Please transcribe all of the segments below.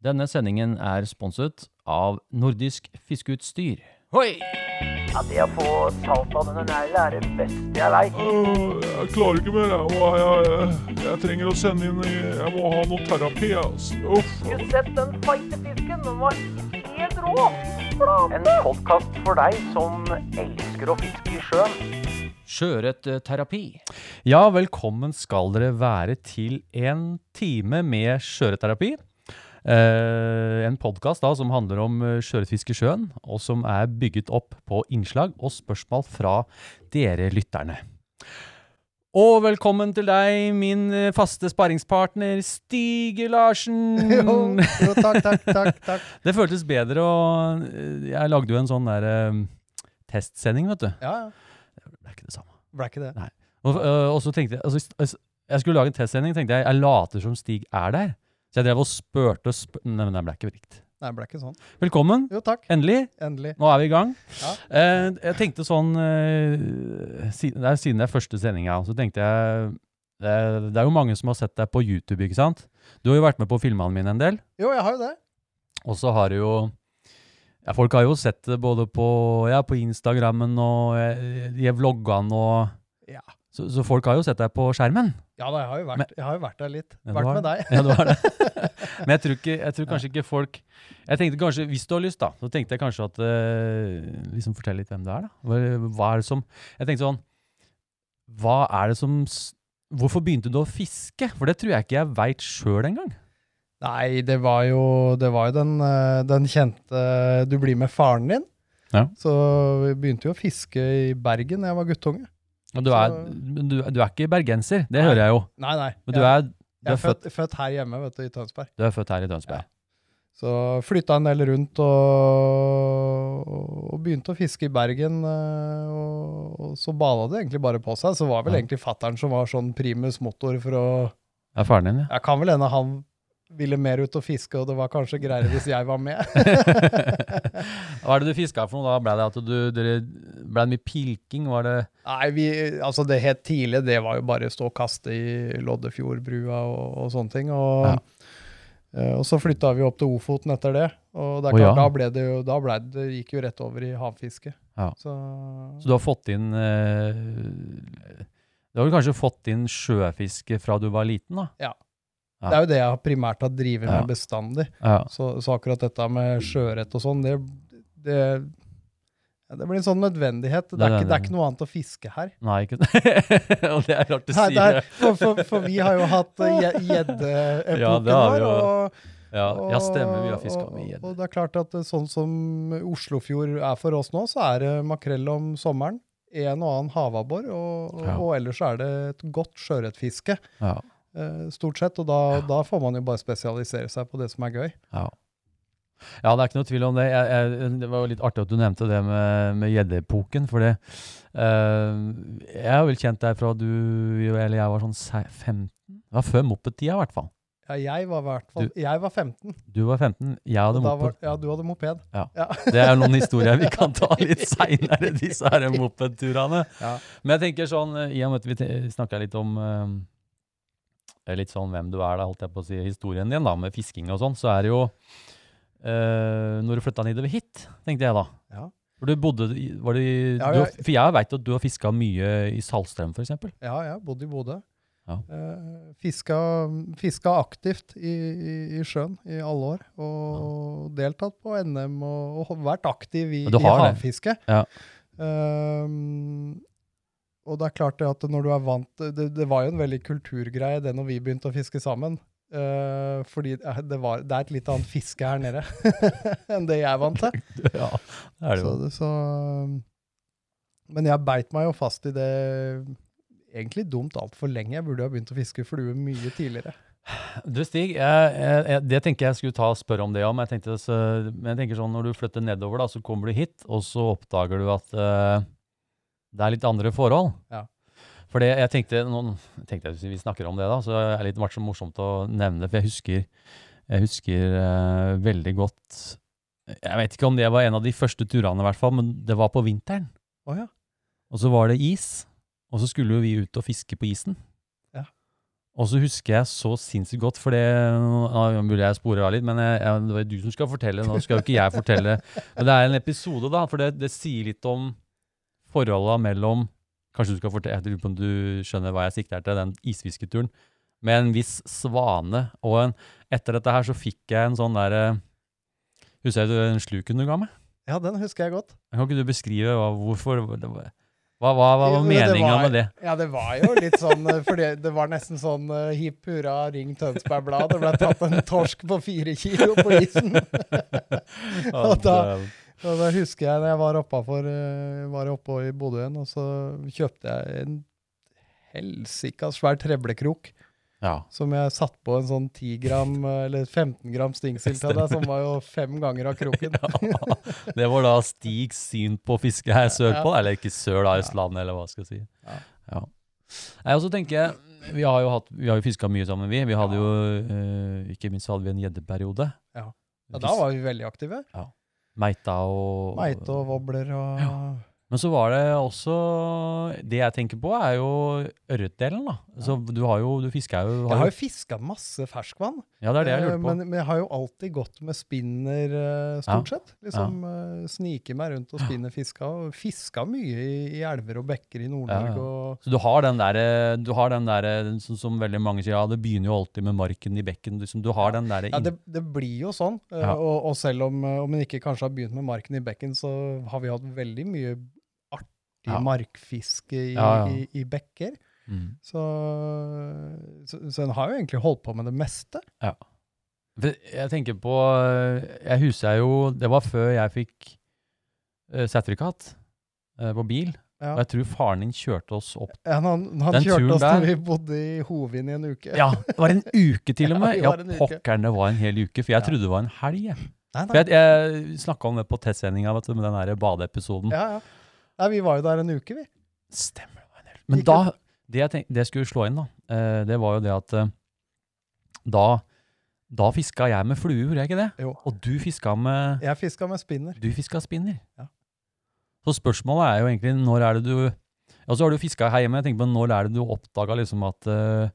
Denne sendingen er sponset av Nordisk Fiskeutstyr. Hoi! Ja, det å få salt av denne negla er det beste jeg veit. Uh, Jeg klarer ikke mer. Jeg, jeg, jeg, jeg trenger å sende inn Jeg må ha noe terapi. Altså. Uff. Skulle sett den feite fisken. Den var helt rå. En podkast for deg som elsker å fiske i sjøen. Sjøørretterapi. Ja, velkommen skal dere være til en time med sjøørretterapi. Eh, en podkast som handler om eh, sjøørretfiske i sjøen, og som er bygget opp på innslag og spørsmål fra dere lytterne. Og velkommen til deg, min eh, faste sparringspartner Stige Larsen. Jo, jo, takk, takk, takk. takk. Det føltes bedre å Jeg lagde jo en sånn der um, testsending, vet du. Ja, ja. Det er ikke det samme. Ble ikke det. Og, øh, og så tenkte jeg altså, Jeg skulle lage en testsending, tenkte jeg. Jeg later som Stig er der. Så jeg drev og spurte og spurte Nei, men det ble ikke riktig. Nei, det ble ikke sånn. Velkommen. Jo, takk. Endelig. Endelig. Nå er vi i gang. Ja. Eh, jeg tenkte sånn eh, siden, det er Siden det er første sendinga, så tenkte jeg det er, det er jo mange som har sett deg på YouTube, ikke sant? Du har jo vært med på filmene mine en del. Jo, jeg har jo det. Og så har du jo ja, Folk har jo sett det både på, ja, på Instagrammen og eh, i vloggene og Ja. Så, så folk har jo sett deg på skjermen. Ja da, jeg har vært, Men- jeg har jo vært der litt. Ja, vært har med deg. Ja, det var det. Men jeg tror, ikke, jeg tror kanskje ikke folk Jeg tenkte kanskje, Hvis du har lyst, da, så tenkte jeg kanskje at uh, Liksom Fortell litt hvem du er, da. Hva, hva er det som Jeg tenkte sånn Hva er det som Hvorfor begynte du å fiske? For det tror jeg ikke jeg veit sjøl engang. Nei, det var jo, det var jo den, eh, den kjente Du blir med faren din. Ja. Så vi begynte jo å fiske i Bergen da jeg var guttunge. Og du er, du, du er ikke bergenser, det Nei. hører jeg jo. Nei, nei. Men du er, du jeg er, født, født, her hjemme, vet du, i Tønsberg. du er født her i Tønsberg. Så flytta en del rundt og, og begynte å fiske i Bergen. eh, Og, og så bala det egentlig bare på seg. Så var vel Ja. egentlig fattern som var sånn primus motor for å er faren din, ja. Jeg kan vel hende han ville mer ut og fiske, og det var kanskje greiere hvis jeg var med. Hva er det du fiska for noe da? Ble det at du, dere, ble det mye pilking? Var det Nei, vi, altså det helt tidlige, det var jo bare stå og kaste i Loddefjordbrua og, og sånne ting. Og, Ja. eh, og så flytta vi opp til Ofoten etter det. Og det er klart, oh, ja. da ble det jo Da ble det, det gikk jo rett over i havfiske. Ja. Så, Så du har fått inn eh, Du har vel kanskje fått inn sjøfiske fra du var liten, da? Ja. det er jo det jeg primært har drevet med bestandig. Ja. Så, så akkurat dette med sjøørret og sånn, det, det, ja, det blir en sånn nødvendighet. Det Det er, ikke, det er ikke noe annet å fiske her. Nei, ikke Og det er rart du sier det for, for, for vi har jo hatt eh, gje- gjeddeepoken Ja, jo. Og, Ja, ja, stemmer. Vi har fiska mye gjedde. Og det er klart at eh, sånn som Oslofjord er for oss nå, så er det makrell om sommeren. En og annen havabbor, og, og, Ja. og ellers er det et godt sjøørretfiske. Ja, eh, stort sett, og da, da får man jo bare spesialisere seg på det som er gøy. ja. Ja, det er ikke noe tvil om det. Jeg, jeg, det var jo litt artig at du nevnte det med gjeddepoken. For det eh, Jeg har vel kjent deg fra du eller jeg var sånn se- 15? Det var før moppetida, i hvert fall. Ja, jeg var, hvert jeg var 15. Du var 15, jeg hadde moped. var, ja, du hadde moped. Ja, Det er noen historier vi kan ta litt seinere, disse her mopedturene. Ja. Men jeg tenker sånn, eh, i og med at vi snakka litt om uh, litt sånn hvem du er, da, holdt jeg på å si, historien din da, med fisking og sånn, så er det jo eh, Når du flytta nedover hit, tenkte jeg da. Ja. For du bodde var det, ja, Ja, du, For jeg veit at du har fiska mye i Saltstrøm, f.eks. Ja, jeg har bodd i Bodø. Ja. Eh, fiska, fiska aktivt i, i, i sjøen i alle år. Og deltatt på NM og, og vært aktiv i, i havfiske. Ja. Ehm, og det er klart at når du er vant Det, det var jo en veldig kulturgreie det når vi begynte å fiske sammen. Eh, fordi det, var, det er et litt annet fiske her nede enn det jeg vant til. ja, det er det Så, jo. så, men jeg beit meg jo fast i det egentlig dumt altfor lenge. Jeg burde ha begynt å fiske flue mye tidligere. Du Stig, jeg, jeg, jeg, det tenker jeg skulle ta og spørre om det om. Jeg tenkte, så, men jeg tenker sånn, når du flytter nedover, da, så kommer du hit, og så oppdager du at uh, det er litt andre forhold. Ja. For det, jeg tenkte, nå tenkte jeg, vi snakker om det da, så er det litt vært så morsomt å nevne det, for jeg husker, jeg husker uh, veldig godt, jeg vet ikke om det var en av de første turene i hvert fall, men det var på vinteren. Oh, ja. Og så var det is, og så skulle jo vi ut og fiske på isen. Ja. Og så husker jeg så sinnssykt godt, for det Nå mulig jeg sporer av litt, men jeg, jeg, det var du som skal fortelle. Nå skal jo ikke jeg fortelle. Men det er en episode, da, for det, det sier litt om forholda mellom Kanskje du skal fortelle, jeg om du skjønner hva jeg sikter til, den isfisketuren. Med en viss svane. Og en, etter dette her så fikk jeg en sånn derre Husker du den sluken du ga meg? Ja, den husker jeg godt. Kan ikke du beskrive hva, hvorfor det var- Hva, hva, hva var meninga med det? Ja, det var jo litt sånn fordi For det, det var nesten sånn uh, hipp hurra, ring Tønsberg Blad. Det ble tatt en torsk på fire kilo på isen. Og da- Og da husker jeg da jeg var oppe, for, var oppe i Bodø igjen, og så kjøpte jeg en helsika svær treblekrok. Ja. som jeg satt på en sånn 10 gram eh, eller 15 gram stingsild til deg, som var jo fem ganger av kroken. Det var da Stigs syn på fiske her sørpå, Ja. eller ikke sør, da, Østlandet, eller hva skal jeg si. Ja. Ja. Jeg også tenker, vi har jo, hatt, vi har jo fiska mye sammen, vi. Vi hadde jo, eh, ikke minst hadde vi en gjeddeperiode. Ja. Ja, da var vi veldig aktive. Meita og Meite og wobbler og Men så var det også Det jeg tenker på, er jo ørretdelen, da. Så du har jo Du fisker jo Jeg har jo fiska masse ferskvann, Ja, det er det jeg eh, lurte på. men, men jeg har jo alltid gått med spinner, eh, stort Ja. sett. Liksom eh, snike meg rundt og spinne fiska. Og fiska mye i, i elver og bekker i Nord-Norge. Ja, ja. Så du har den der, eh, du har den eh, som, som veldig mange sier, ja, det begynner jo alltid med marken i bekken. Liksom, du har den der Ja, det, det blir jo sånn. eh, Ja. Og, og selv om, eh, om en ikke kanskje har begynt med marken i bekken, så har vi hatt veldig mye artig Ja. markfiske i, Ja, i, i bekker. Mm. Så, så, så en har jo egentlig holdt på med det meste. Ja. Jeg tenker på Jeg husker jo Det var før jeg fikk uh, sertifikat uh, på bil. Ja. Og jeg tror faren din kjørte oss opp Ja, han han Den kjørte turen oss da der- vi bodde i Hovin i en uke. Ja, det var en uke til og med! Ja, pokkeren, det var en hel uke. For jeg trodde det var en helg. Nei, Nei, For jeg, jeg snakka om det på testsendinga med den badeepisoden. Ja, ja. Nei, vi var jo der en uke, vi. Stemmer. Men da Det jeg, tenk, det jeg skulle slå inn, da, eh, det var jo det at eh, da da fiska jeg med flue, gjorde jeg ikke det? Jo. Og du fiska med Jeg fiska med spinner. Du fiska spinner. Ja. Så spørsmålet er jo egentlig når er det du Ja, så har du fiska her hjemme. Jeg tenker på når er det du oppdaga liksom at uh,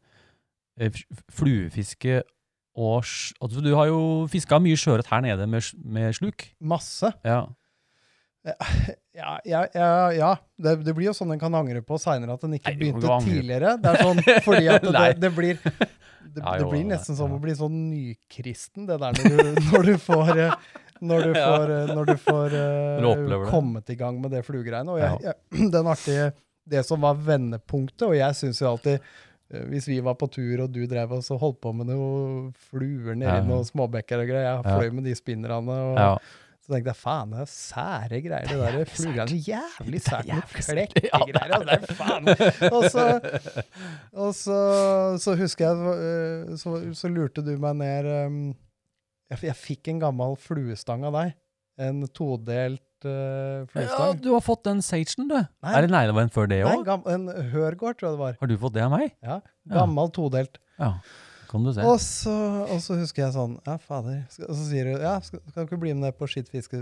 fluefiske og altså, Du har jo fiska mye sjøørret her nede med, med sluk. Masse. Ja. Ja, ja, ja, ja. Det, det blir jo sånn en kan angre på seinere, at en ikke Nei, begynte tidligere. Det er sånn fordi at det, det blir det, det blir nesten som å bli sånn nykristen, det der når du, når du får eh, når du får, eh, når du får uh, kommet i gang med det fluegreiene. Og jeg, jeg, den artige, det som var vendepunktet, og jeg syns jo alltid eh, hvis vi var på tur og du drev og holdt på med noen fluer nedi Ja. noen småbekker og greier, jeg fløy med de spinnerne. og. Så tenkte jeg faen, det er sære greier, det der fluegreiene. Jævlig sært med klekkegreier. Ja, det er faen. Og så, og så, så husker jeg, eh, så, så lurte du meg ned um, jeg, jeg fikk en gammel fluestang av deg. En todelt uh, ja, du har fått den sagen, du. Nei. Er det nei, det var en før det òg? en Hørgård, tror jeg det var. Har du fått det av meg? Ja, Gammel todelt. Ja. Kan du se. Og så, og så husker jeg sånn Ja, fader. Skal, og så sier du ja, skal, kan du ikke bli med ned på skittfiske,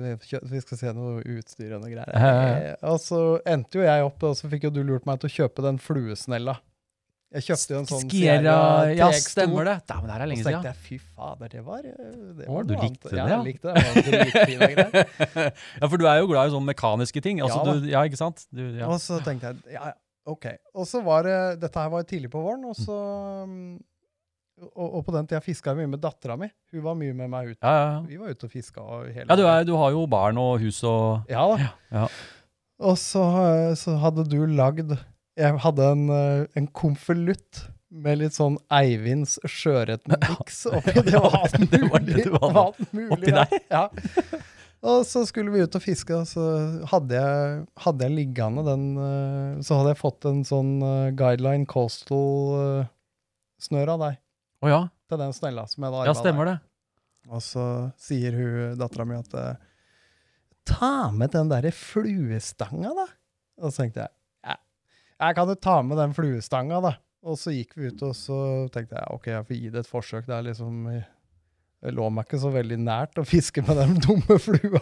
vi, skal se noe utstyr og noe greier. Ja, ja. Eh, Og så endte jo jeg opp, og så fikk jo du lurt meg til å kjøpe den fluesnella. Jeg kjøpte jo en sånn Skiera Ja, stemmer det. Dæven, det er lenge siden. Og så tenkte jeg fy fader, det var, eh, det var du noe likte annet. det, Ja, ja. jeg likte det. det var ja, for du er jo glad i sånne mekaniske ting. Altså, Ja du, ja ikke sant? Du, ja. Og så tenkte jeg ja, OK. Og så var det Dette her var tidlig på våren, og så mm, og, og på den tida fiska jeg mye med dattera mi. Hun var mye med meg ut. Ja, ja. Vi var ute og fiska hele ja du, er, du har jo barn og hus og Ja da. ja. Og så, så hadde du lagd Jeg hadde en, eh, en konvolutt med litt sånn Eivinds sjøørretmiks oppi. Det var alt Det var det mulig. det var alt mulig oppi deg? Ja. Og så skulle vi ut og fiske, og så hadde jeg, hadde jeg liggende den eh, Så hadde jeg fått en sånn eh, Guideline Coastal-snør av deg Å ja. til den snella som jeg arva Ja, stemmer det. og så sier hun, dattera mi, at eh, ta med den derre fluestanga, da. Og så tenkte jeg ja, jeg kan jo ta med den fluestanga, da. Og så gikk vi ut, og så tenkte jeg ok, jeg får gi det et forsøk. Det er liksom Det lå meg ikke så veldig nært å fiske med den dumme flua.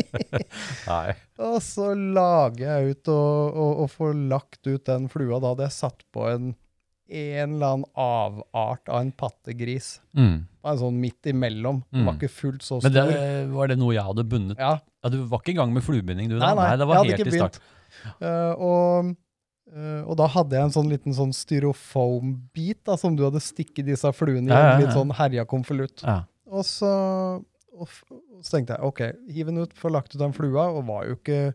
Nei. og så lager jeg ut og, og, og får lagt ut den flua. Da hadde jeg satt på en en eller annen avart av en pattegris. Mm. Var sånn midt imellom. Den var Mm. ikke fullt så Men stor. det, var det noe jeg hadde bundet? ja, Ja, Du var ikke i gang med fluebinding, du? Nei, da? nei, det jeg var hadde helt ikke i start. Eh, og, uh, og da hadde jeg en sånn liten sånn styrofoam-bit som du hadde stikket disse fluene i. Ja, ja, En litt sånn herja konvolutt. Ja. Og så, og, f- så tenkte jeg ok, hiv den ut, få lagt ut den flua, og var jo ikke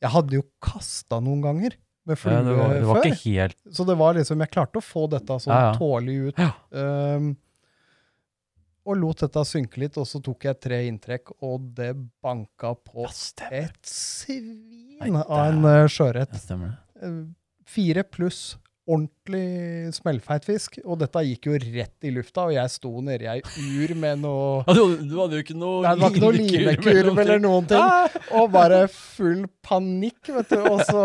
Jeg hadde jo kasta noen ganger med flue Ja, det, var, det var før. ikke helt Så det var liksom Jeg klarte å få dette sånn Ja, ja. tålelig ut. Um, og lot dette synke litt, og så tok jeg tre inntrekk, og det banka på et svin Nei, av en uh, sjøørret. Eh, Fire pluss ordentlig smellfeit fisk, og dette gikk jo rett i lufta, og jeg sto nedi ei ur med noe Ja, du, du hadde jo ikke noe Nei, det var ikke noe linekurv eller noen ting. Og bare full panikk, vet du. Og så,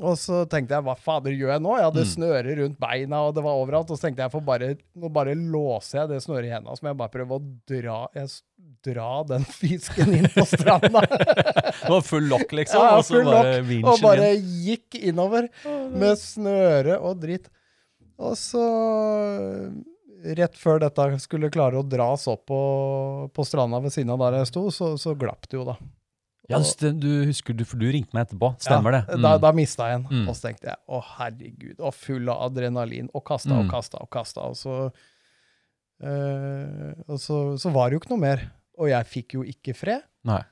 og så tenkte jeg, hva fader gjør jeg nå? Jeg hadde Mm. snøre rundt beina, og det var overalt. Og så tenkte jeg, bare, nå bare låser jeg det snøret i hendene, så må jeg bare prøve å dra, jeg, dra den fisken inn på stranda. Det var full lokk, liksom. Ja, og så bare og bare gikk innover med snøre og dritt. Og så, rett før dette skulle klare å dras opp på, på stranda ved siden av der jeg sto, så, så glapp det jo, da. Ja, du husker, du, for du ringte meg etterpå. Stemmer Ja, det? Da, Mm. da mista jeg en. Mm. Og så tenkte jeg å herregud, og full av adrenalin, og kasta Mm. og kasta og kasta. Og, så, øh, og så, så var det jo ikke noe mer. Og jeg fikk jo ikke fred. Nei.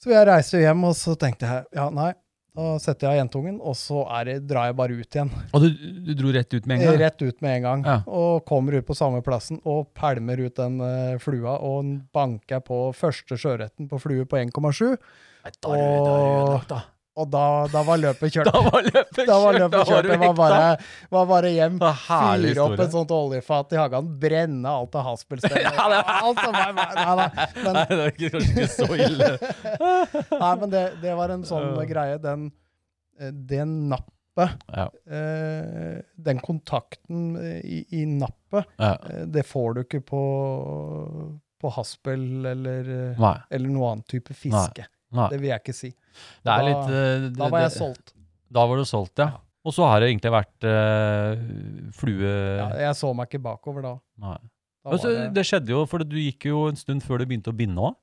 Så jeg reiste hjem, og så tenkte jeg ja, nei, da setter jeg av jentungen, og så er det, drar jeg bare ut igjen. Og du, du dro rett ut med en gang? Rett ut med en gang. Ja. Og kommer ut på samme plassen og pælmer ut den uh, flua, og banker på første sjøørreten på flue på 1,7. Nei, Og da, da var løpet kjørt. Da var løpet kjørt! Da var løpet kjørt. Det var bare, var bare hjem, fyre opp et sånt oljefat i hagen, brenne alt av haspelsteiner. Ja, det- alt som var, nei, nei, men, Nei, det er ikke- kanskje ikke så ille. nei, men det, det var en sånn uh... greie. Den, eh, det nappet, Ja. eh, den kontakten eh, i, i nappet, Ja. eh, det får du ikke på, på haspel eller, eh, eller noe annen type fiske. Nei. Det vil jeg ikke si. Da- litt eh, det- Da var jeg solgt. Da var du solgt, ja. Og så har det egentlig vært uh, flue... Ja, jeg så meg ikke bakover da. Nei. da Altså, det- det skjedde jo, for du gikk jo en stund før du begynte å binde òg.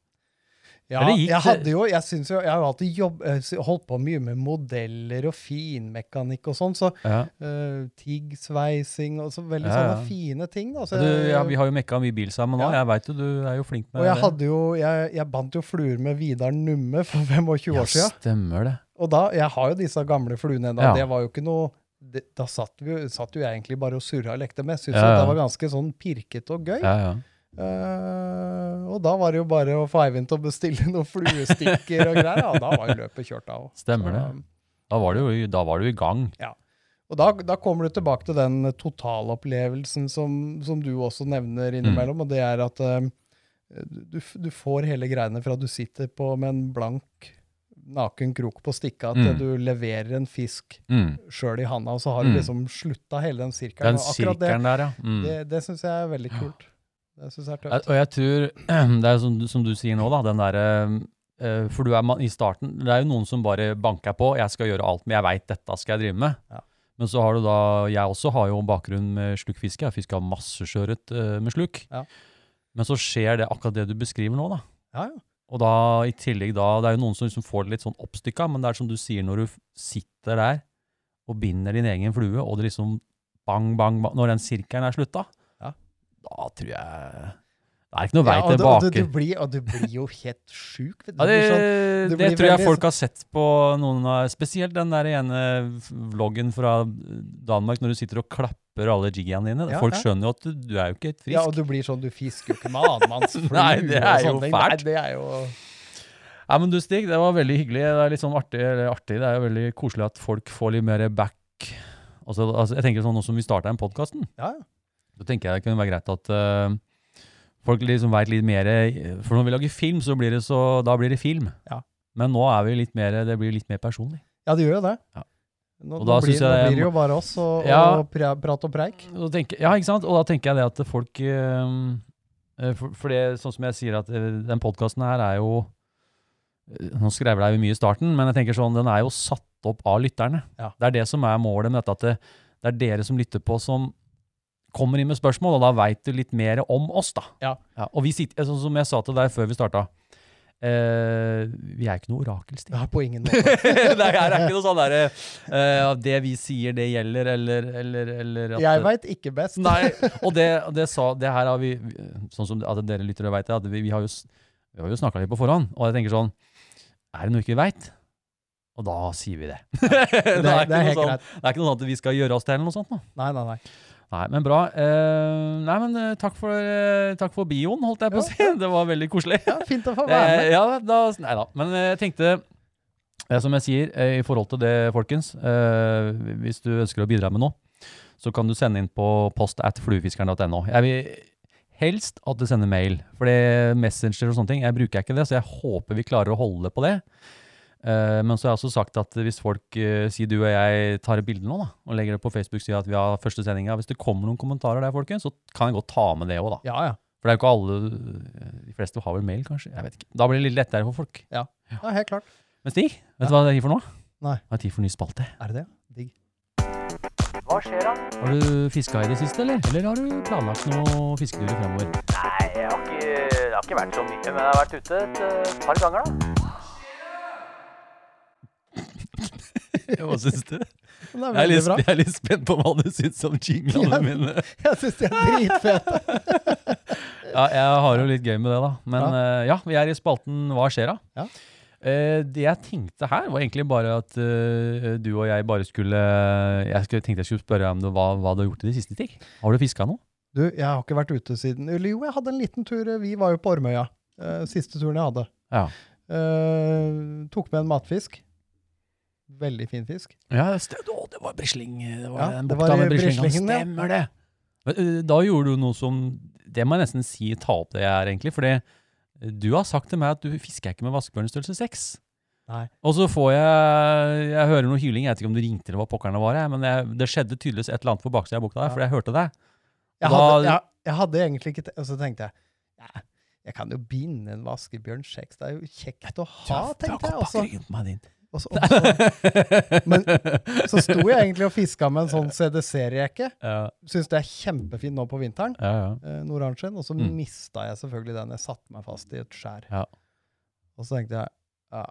Ja, jeg hadde jo, jeg synes jo, jeg har alltid jobb, eh, holdt på mye med modeller og finmekanikk og sånn, så Ja. uh, tiggsveising og så veldig Ja, sånne fine ting da. Så Du, jeg, ja, vi har jo mekka mye bil sammen òg, Ja. Jeg veit jo du er jo flink med og jeg det. hadde jo, jeg, jeg bandt jo fluer med Vidar Numme for 25 år siden. stemmer det. Og da, jeg har jo disse gamle fluene ennå, Ja. det var jo ikke noe, det, da satt, vi, satt jo jeg egentlig bare og surra og lekte med. Ja, ja. det var ganske sånn pirkete og gøy. Ja, ja. Eh, og da var det jo bare å få Eivind til å bestille noen fluestikker og greier. Ja, da var jo løpet kjørt av. Stemmer det. Da var du jo du i gang. Og da, da kommer du tilbake til den totalopplevelsen som, som du også nevner Mm. innimellom, og det er at uh, du, du får hele greiene fra du sitter på med en blank, naken krok på stikka, til Mm. du leverer en fisk Mm. sjøl i handa, og så har du Mm. liksom slutta hele den sirkelen. Den og det, sirkelen der, ja. Mm. det, det syns jeg er veldig kult. Det syns jeg er tøft. Og jeg tror, det er som, som du sier nå, da, den derre eh, For du er man, i starten Det er jo noen som bare banker på. Jeg skal gjøre alt, men jeg veit dette skal jeg drive med. Ja. Men så har du da Jeg også har jo bakgrunn med slukkfiske. Jeg har fiska masse sjøørret eh, med sluk. Ja. Men så skjer det akkurat det du beskriver nå, da. Ja, ja. Og da i tillegg da Det er jo noen som liksom får det litt sånn oppstykka, men det er som du sier, når du sitter der og binder din egen flue, og det liksom bang, bang, bang Når den sirkelen er slutta. Da tror jeg Det er ikke noe vei Ja, og du, og tilbake. du, du, og du blir jo helt sjuk. Ja, det, sånn- det tror jeg folk har sett på noen av Spesielt den der ene vloggen fra Danmark når du sitter og klapper alle jiggene dine. Ja, folk skjønner jo at du, du er jo ikke helt frisk. Ja, og du blir sånn, du fisker jo ikke med annenmannsflue Nei, det er jo fælt. Nei, det er jo... Nei, men du Stig, det var veldig hyggelig. Det er litt sånn artig. Artig. Det er jo veldig koselig at folk får litt mer back. Altså, altså, jeg tenker sånn nå som vi starta den podkasten, Ja, ja. Så tenker jeg det kunne være greit at uh, folk liksom veit litt mer For når vi lager film, så blir det så Da blir det film. Ja. Men nå er vi litt mer Det blir litt mer personlig. Ja, det gjør jo det. Ja. Nå, Og nå, da blir, synes nå jeg- blir det jo bare oss og, Ja. og prat og preik. Og tenker, ja, ikke sant? Og da tenker jeg det at folk eh, For, for det, sånn som jeg sier, at uh, den podkasten her er jo Nå skrevla jeg jo mye i starten, men jeg tenker sånn, den er jo satt opp av lytterne. Ja. Det er det som er målet med dette. At det, det er dere som lytter på, som kommer inn med spørsmål, og da veit du litt mer om oss, da. Ja. og vi sitter, sånn som jeg sa til deg før vi starta, eh, vi er ikke noe orakelstil. Ja, på ingen måte. det her er ikke noe sånn derre eh, Det vi sier, det gjelder, eller, eller, eller at Jeg veit ikke best. Nei, og det, det sa Det her har vi Sånn som at dere lyttere veit det, vi, vi har jo, vi har jo snakka litt på forhånd, og jeg tenker sånn Er det noe vi ikke veit? Og da sier vi det. det, er det er sånn, det er ikke noe sånn at vi skal gjøre oss til eller noe sånt. Da. Nei, nei, nei. Nei, men bra. Uh, nei, men uh, takk for, uh, takk for bioen, holdt jeg på å si. Det var veldig koselig. Ja, fint å få være med. ja, da, nei da. Men jeg tenkte, som jeg sier, i forhold til det, folkens, hvis du ønsker å bidra med noe, så kan du sende inn på post at fluefiskeren.no. Jeg vil helst at du sender mail, for det messenger og sånne ting, jeg bruker ikke det, så jeg håper vi klarer å holde på det. Eh, men så har jeg også sagt at hvis folk eh, sier du og jeg tar et bilde nå, da, og legger det på Facebook, sier at vi har første sendinga, hvis det kommer noen kommentarer der, folkens, så kan jeg godt ta med det òg, da. Ja, ja. For det er jo ikke alle De fleste har vel mail, kanskje? Jeg vet ikke. Da blir det litt lettere for folk. Ja, helt klart. Men Stig, vet du hva det er tid for nå? Nei. Det er tid for ny spalte. Er det det? Digg. Hva skjer da? Har du fiska i det siste, eller? Eller har du planlagt noen fisketurer fremover? Nei, jeg har ikke, det har ikke vært så mye, men jeg har vært ute et eh, par ganger da. Hva syns du? Jeg er, litt, jeg er litt spent på hva du syns om jinglene Ja. mine. Jeg syns de er dritfete. Ja, jeg har jo litt gøy med det, da. Men eh, ja, vi er i spalten Hva skjer da? Ja. Uh, det jeg tenkte her, var egentlig bare at uh, du og jeg bare skulle Jeg skulle, tenkte jeg skulle spørre om det, hva, hva du har gjort i det siste, ting. Har du fiska noe? Du, jeg har ikke vært ute siden Eller jo, jeg hadde en liten tur. Vi var jo på Ormøya. siste turen jeg hadde. Ja. Tok med en matfisk. Veldig fin fisk. Ja, det, stem- å, det var brisling. Det var Ja, den bukta med brislingen. Stemmer det. Men, Da gjorde du noe som Det må jeg nesten si ta opp det jeg er, egentlig. For du har sagt til meg at du fisker ikke med vaskebjørn størrelse 6. Nei. Og så får jeg Jeg hører noe hyling. Jeg vet ikke om du ringte eller hva pokkerne det var, men jeg, det skjedde tydeligvis et eller annet på baksida av bukta der, Ja. for jeg hørte deg. Jeg Da- hadde, jeg, jeg hadde egentlig ikke Og så tenkte jeg ja, jeg kan jo binde en vaskebjørn 6. Det er jo kjekt å ha, tenkte jeg. Og og så, og så, men så sto jeg egentlig og fiska med en sånn CDC-reke. ja, Syns det er kjempefint nå på vinteren. ja, ja. Eh, en. Og så Mm. mista jeg selvfølgelig den. Jeg satte meg fast i et skjær. Ja. Og så tenkte jeg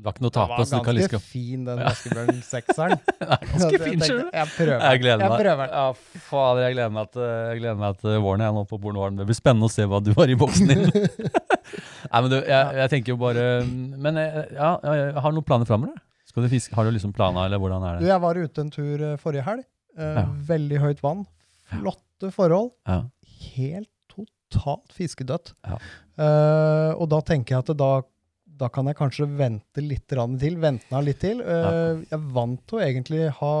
Det var ikke noe å det tape. var du kan ganske liksom- fin, den vaskebjørn-sekseren. Det er ganske fin, skjønner du. Jeg prøver. Jeg gleder meg. Jeg prøver. Ja, fader, jeg gleder meg til, jeg gleder meg til våren. Jeg nå på Bornevaren. Det blir spennende å se hva du har i boksen din. Nei, men du, jeg, jeg tenker jo bare Men jeg, ja, jeg har noen planer framover. Skal du fiske? Har du liksom planer, eller hvordan er Du, det? jeg var ute en tur eh, forrige helg. Eh, Ja. Veldig høyt vann. Flotte forhold. Ja. Helt totalt fiskedødt. Ja. Eh, og da tenker jeg at da, da kan jeg kanskje vente litt til. Vente meg litt til. Eh, Jeg vant til å egentlig ha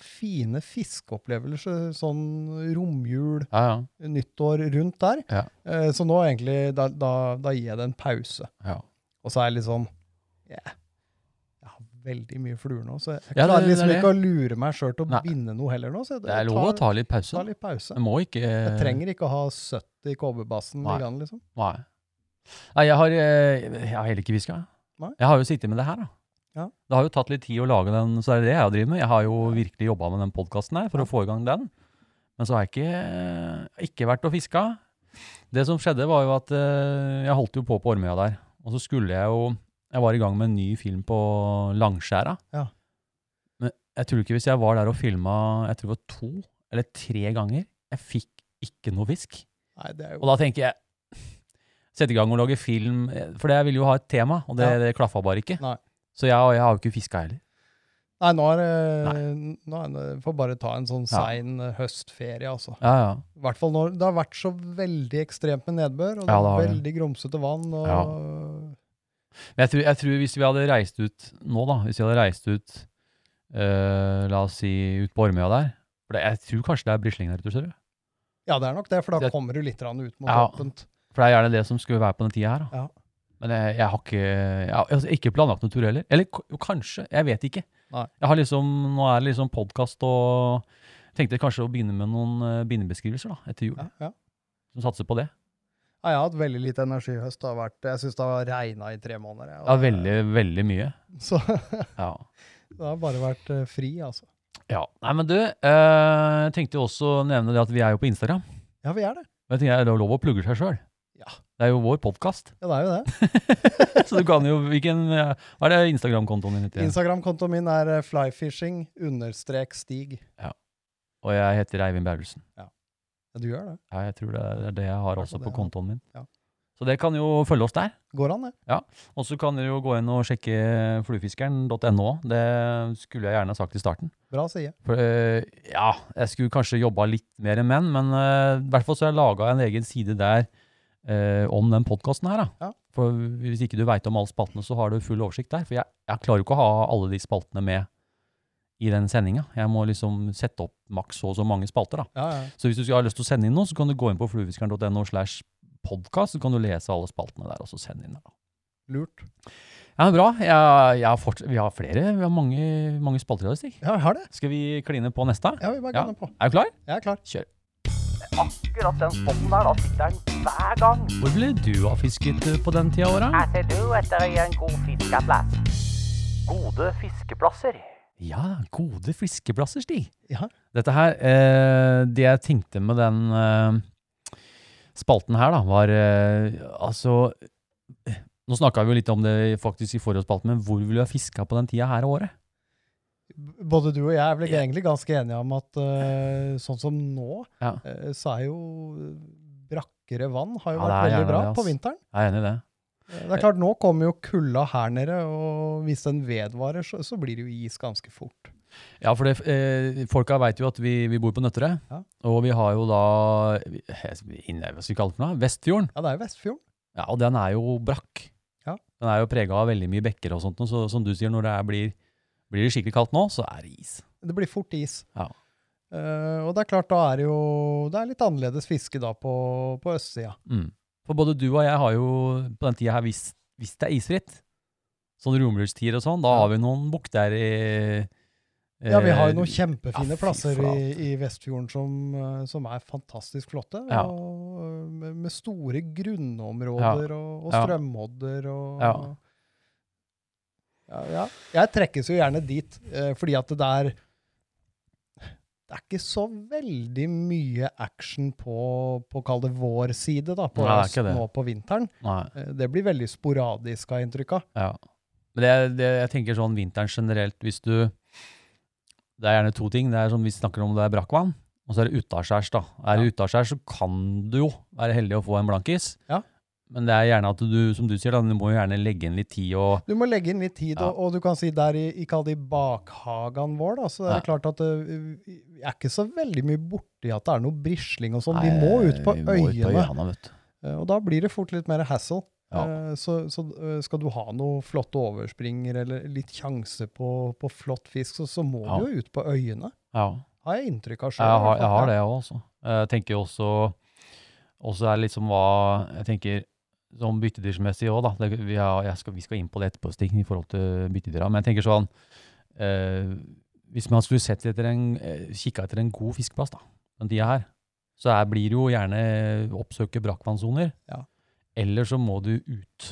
fine fiskeopplevelser, sånn romjul, Ja, ja. nyttår rundt der. Ja. Eh, så nå egentlig, da, da, da gir jeg det en pause. ja. Og så er jeg litt sånn yeah. Jeg har veldig mye fluer nå, så jeg klarer er liksom ikke å lure meg sjøl til å Nei. binde noe heller nå. Så jeg, Det er lov å ta litt pause. ta litt pause. Jeg må ikke Jeg trenger ikke å ha 70 kobberbassen Nei. gang, liksom. Nei. Nei, jeg har, eh, jeg har heller ikke hviska. Jeg har jo sittet med det her, da. Ja. Det har jo tatt litt tid å lage den, så det er det jeg har driver med. Jeg har jo virkelig jobba med den podkasten her for å få i gang den. Men så har jeg ikke, ikke vært og fiska. Det som skjedde, var jo at eh, jeg holdt jo på på Ormøya der. Og så skulle jeg jo Jeg var i gang med en ny film på Langskjæra. Ja. Men jeg tror ikke hvis jeg var der og filma jeg tror det var to eller tre ganger, jeg fikk ikke noe fisk. Nei, det er jo Og da tenker jeg Sette i gang og lage film, eh, for jeg ville jo ha et tema, og det, Ja. det klaffa bare ikke. Nei. Så jeg, jeg har jo ikke fiska heller. Nei, nå er det nå er Får bare ta en sånn sein ja. høstferie, altså. Ja, ja. I hvert fall når det har vært så veldig ekstremt med nedbør, og det Ja, er det det. veldig grumsete vann. og... Ja. Men jeg tror, jeg tror hvis vi hadde reist ut nå, da, hvis vi hadde reist ut øh, La oss si ut på Ormøya der For det, jeg tror kanskje det er brisling der ute, ser du. Ja, det er nok det, for da jeg, kommer du litt ut mot Ja. For det er gjerne det som skulle være på den tida her. Da. Ja. Men jeg, jeg har ikke jeg har altså, ikke planlagt noen tur heller. Eller jo, kanskje, jeg vet ikke. Nei. Jeg har liksom, Nå er det liksom podkast og tenkte kanskje å begynne med noen uh, bindebeskrivelser da, etter jul. Ja, ja. Som satser på det. Ja, jeg har hatt veldig lite energi i høst. Det har vært, jeg syns det har regna i tre måneder. jeg, og Ja, veldig, veldig mye. Så Ja. det har bare vært eh, fri, altså. Ja. Nei, men du, jeg jeg tenkte jo også å nevne det at vi er jo på Instagram. Ja, vi er det. Men Jeg tenker Det er lov å plugge seg sjøl. Ja. Det er jo vår podkast. Ja, det er jo det. så du kan jo hvilken, eh, Hva er det Instagram-kontoen din heter? Instagram-kontoen min er eh, flyfishing understrek stig. Og jeg heter Eivind Bærelsen. Ja, du gjør det. Ja, jeg tror det er det jeg har Ja, også på kontoen min. ja. Så det kan jo følge oss der. Går an, det. Ja. Og så kan dere jo gå inn og sjekke fluefiskeren.no. Det skulle jeg gjerne ha sagt i starten. Bra side. For eh, ja, jeg skulle kanskje jobba litt mer enn menn, men i hvert fall så har jeg laga en egen side der eh, om den podkasten her. Da. Ja. For hvis ikke du veit om alle spaltene, så har du full oversikt der. For jeg, jeg klarer jo ikke å ha alle de spaltene med i den sendinga. Jeg må liksom sette opp maks så og så mange spalter. da. Ja, ja. Så hvis du har lyst til å sende inn noe, så kan du gå inn på fluefiskeren.no slash podkast, så kan du lese alle spaltene der, og så sende inn. Da. Lurt. Ja, bra. Jeg, jeg har vi har flere. Vi har mange, mange spalter i dag. Ja, vi har det. Skal vi kline på neste? Ja, vi bare Ja. på. Er du klar? Jeg er klar. Kjør. Akkurat den spotten der, da sitter den hver gang. Hvor ville du ha fisket eh, på den tida av året? Her ser du etter en god fiskeplass. Gode fiskeplasser. Ja, gode fiskeplasser, Stig. Ja. Dette her, eh, det jeg tenkte med den eh, spalten her, da, var eh, altså eh, Nå snakka vi jo litt om det faktisk i forrige spalte, men hvor ville du ha fiska på den tida her av året? Både du og jeg er vel egentlig ganske enige om at uh, sånn som nå, Ja. uh, så er jo brakkere vann har jo Ja, vært veldig bra det, på vinteren. Jeg er enig i det. Eh, Det er klart, nå kommer jo kulda her nede, og hvis den vedvarer, så, så blir det jo is ganske fort. Ja, for det, eh, folka veit jo at vi, vi bor på Nøtterøy, Ja. og vi har jo da inne, Hva skal vi kalle det noe? Vestfjorden. Ja, det er jo Vestfjorden. Ja, og den er jo brakk. Ja. Den er jo prega av veldig mye bekker og sånt, så som du sier, når det blir, blir det skikkelig kaldt nå, så er det is. Det blir fort is. Ja. Uh, og det er klart, da er det jo Det er litt annerledes fiske da på, på østsida. Mm. For både du og jeg har jo på den tida her, hvis, det er isfritt, sånn romjulstider og sånn, da Ja. har vi noen bukter i Ja, vi har jo eh, noen kjempefine ja, plasser i, i Vestfjorden som, eh, som er fantastisk flotte. Ja. Og eh, med, med store grunnområder og, og Ja. strømodder og Ja. ja, ja. Jeg trekkes jo gjerne dit, eh, fordi at det er det er ikke så veldig mye action på, på kall det vår side, da, på Nei, det. nå på vinteren. Nei. Eh, Det blir veldig sporadisk, har jeg inntrykk av. Ja. Men det, det, jeg tenker sånn vinteren generelt, hvis du Det er gjerne to ting. Det er sånn Vi snakker om det er brakkvann, og så er det utaskjærs. da. Er det utaskjærs, så kan du jo være heldig å få en blankis. Ja. Men det er gjerne at du, som du sier, da, du må jo gjerne legge inn litt tid og Du må legge inn litt tid, Ja. og, og du kan si der i, i, kall det i bakhagen vår, da, så er det Ja. klart at det vi er ikke så veldig mye borti at det er noe brisling og sånn. Vi må ut på må ut på øyene, du. eh, og da blir det fort litt mer hassle. Ja. Eh, Så, så eh, skal du ha noe flotte overspringer eller litt sjanse på, på flott fisk, så, så må du jo ut på øyene. Ja. Har jeg inntrykk av sjøl. Jeg har, jeg har det òg, altså. Jeg tenker jo også også er det liksom hva Jeg tenker sånn byttedyrsmessig òg, da. Det, vi, har, skal, vi skal inn på det etterpå, Stig, i forhold til byttedyra. Men jeg tenker sånn eh, Hvis man skulle sett etter en, eh, kikka etter en god fiskeplass da, den tida her, så er, blir det jo gjerne oppsøke brakkvannsoner. Ja. Eller så må du ut.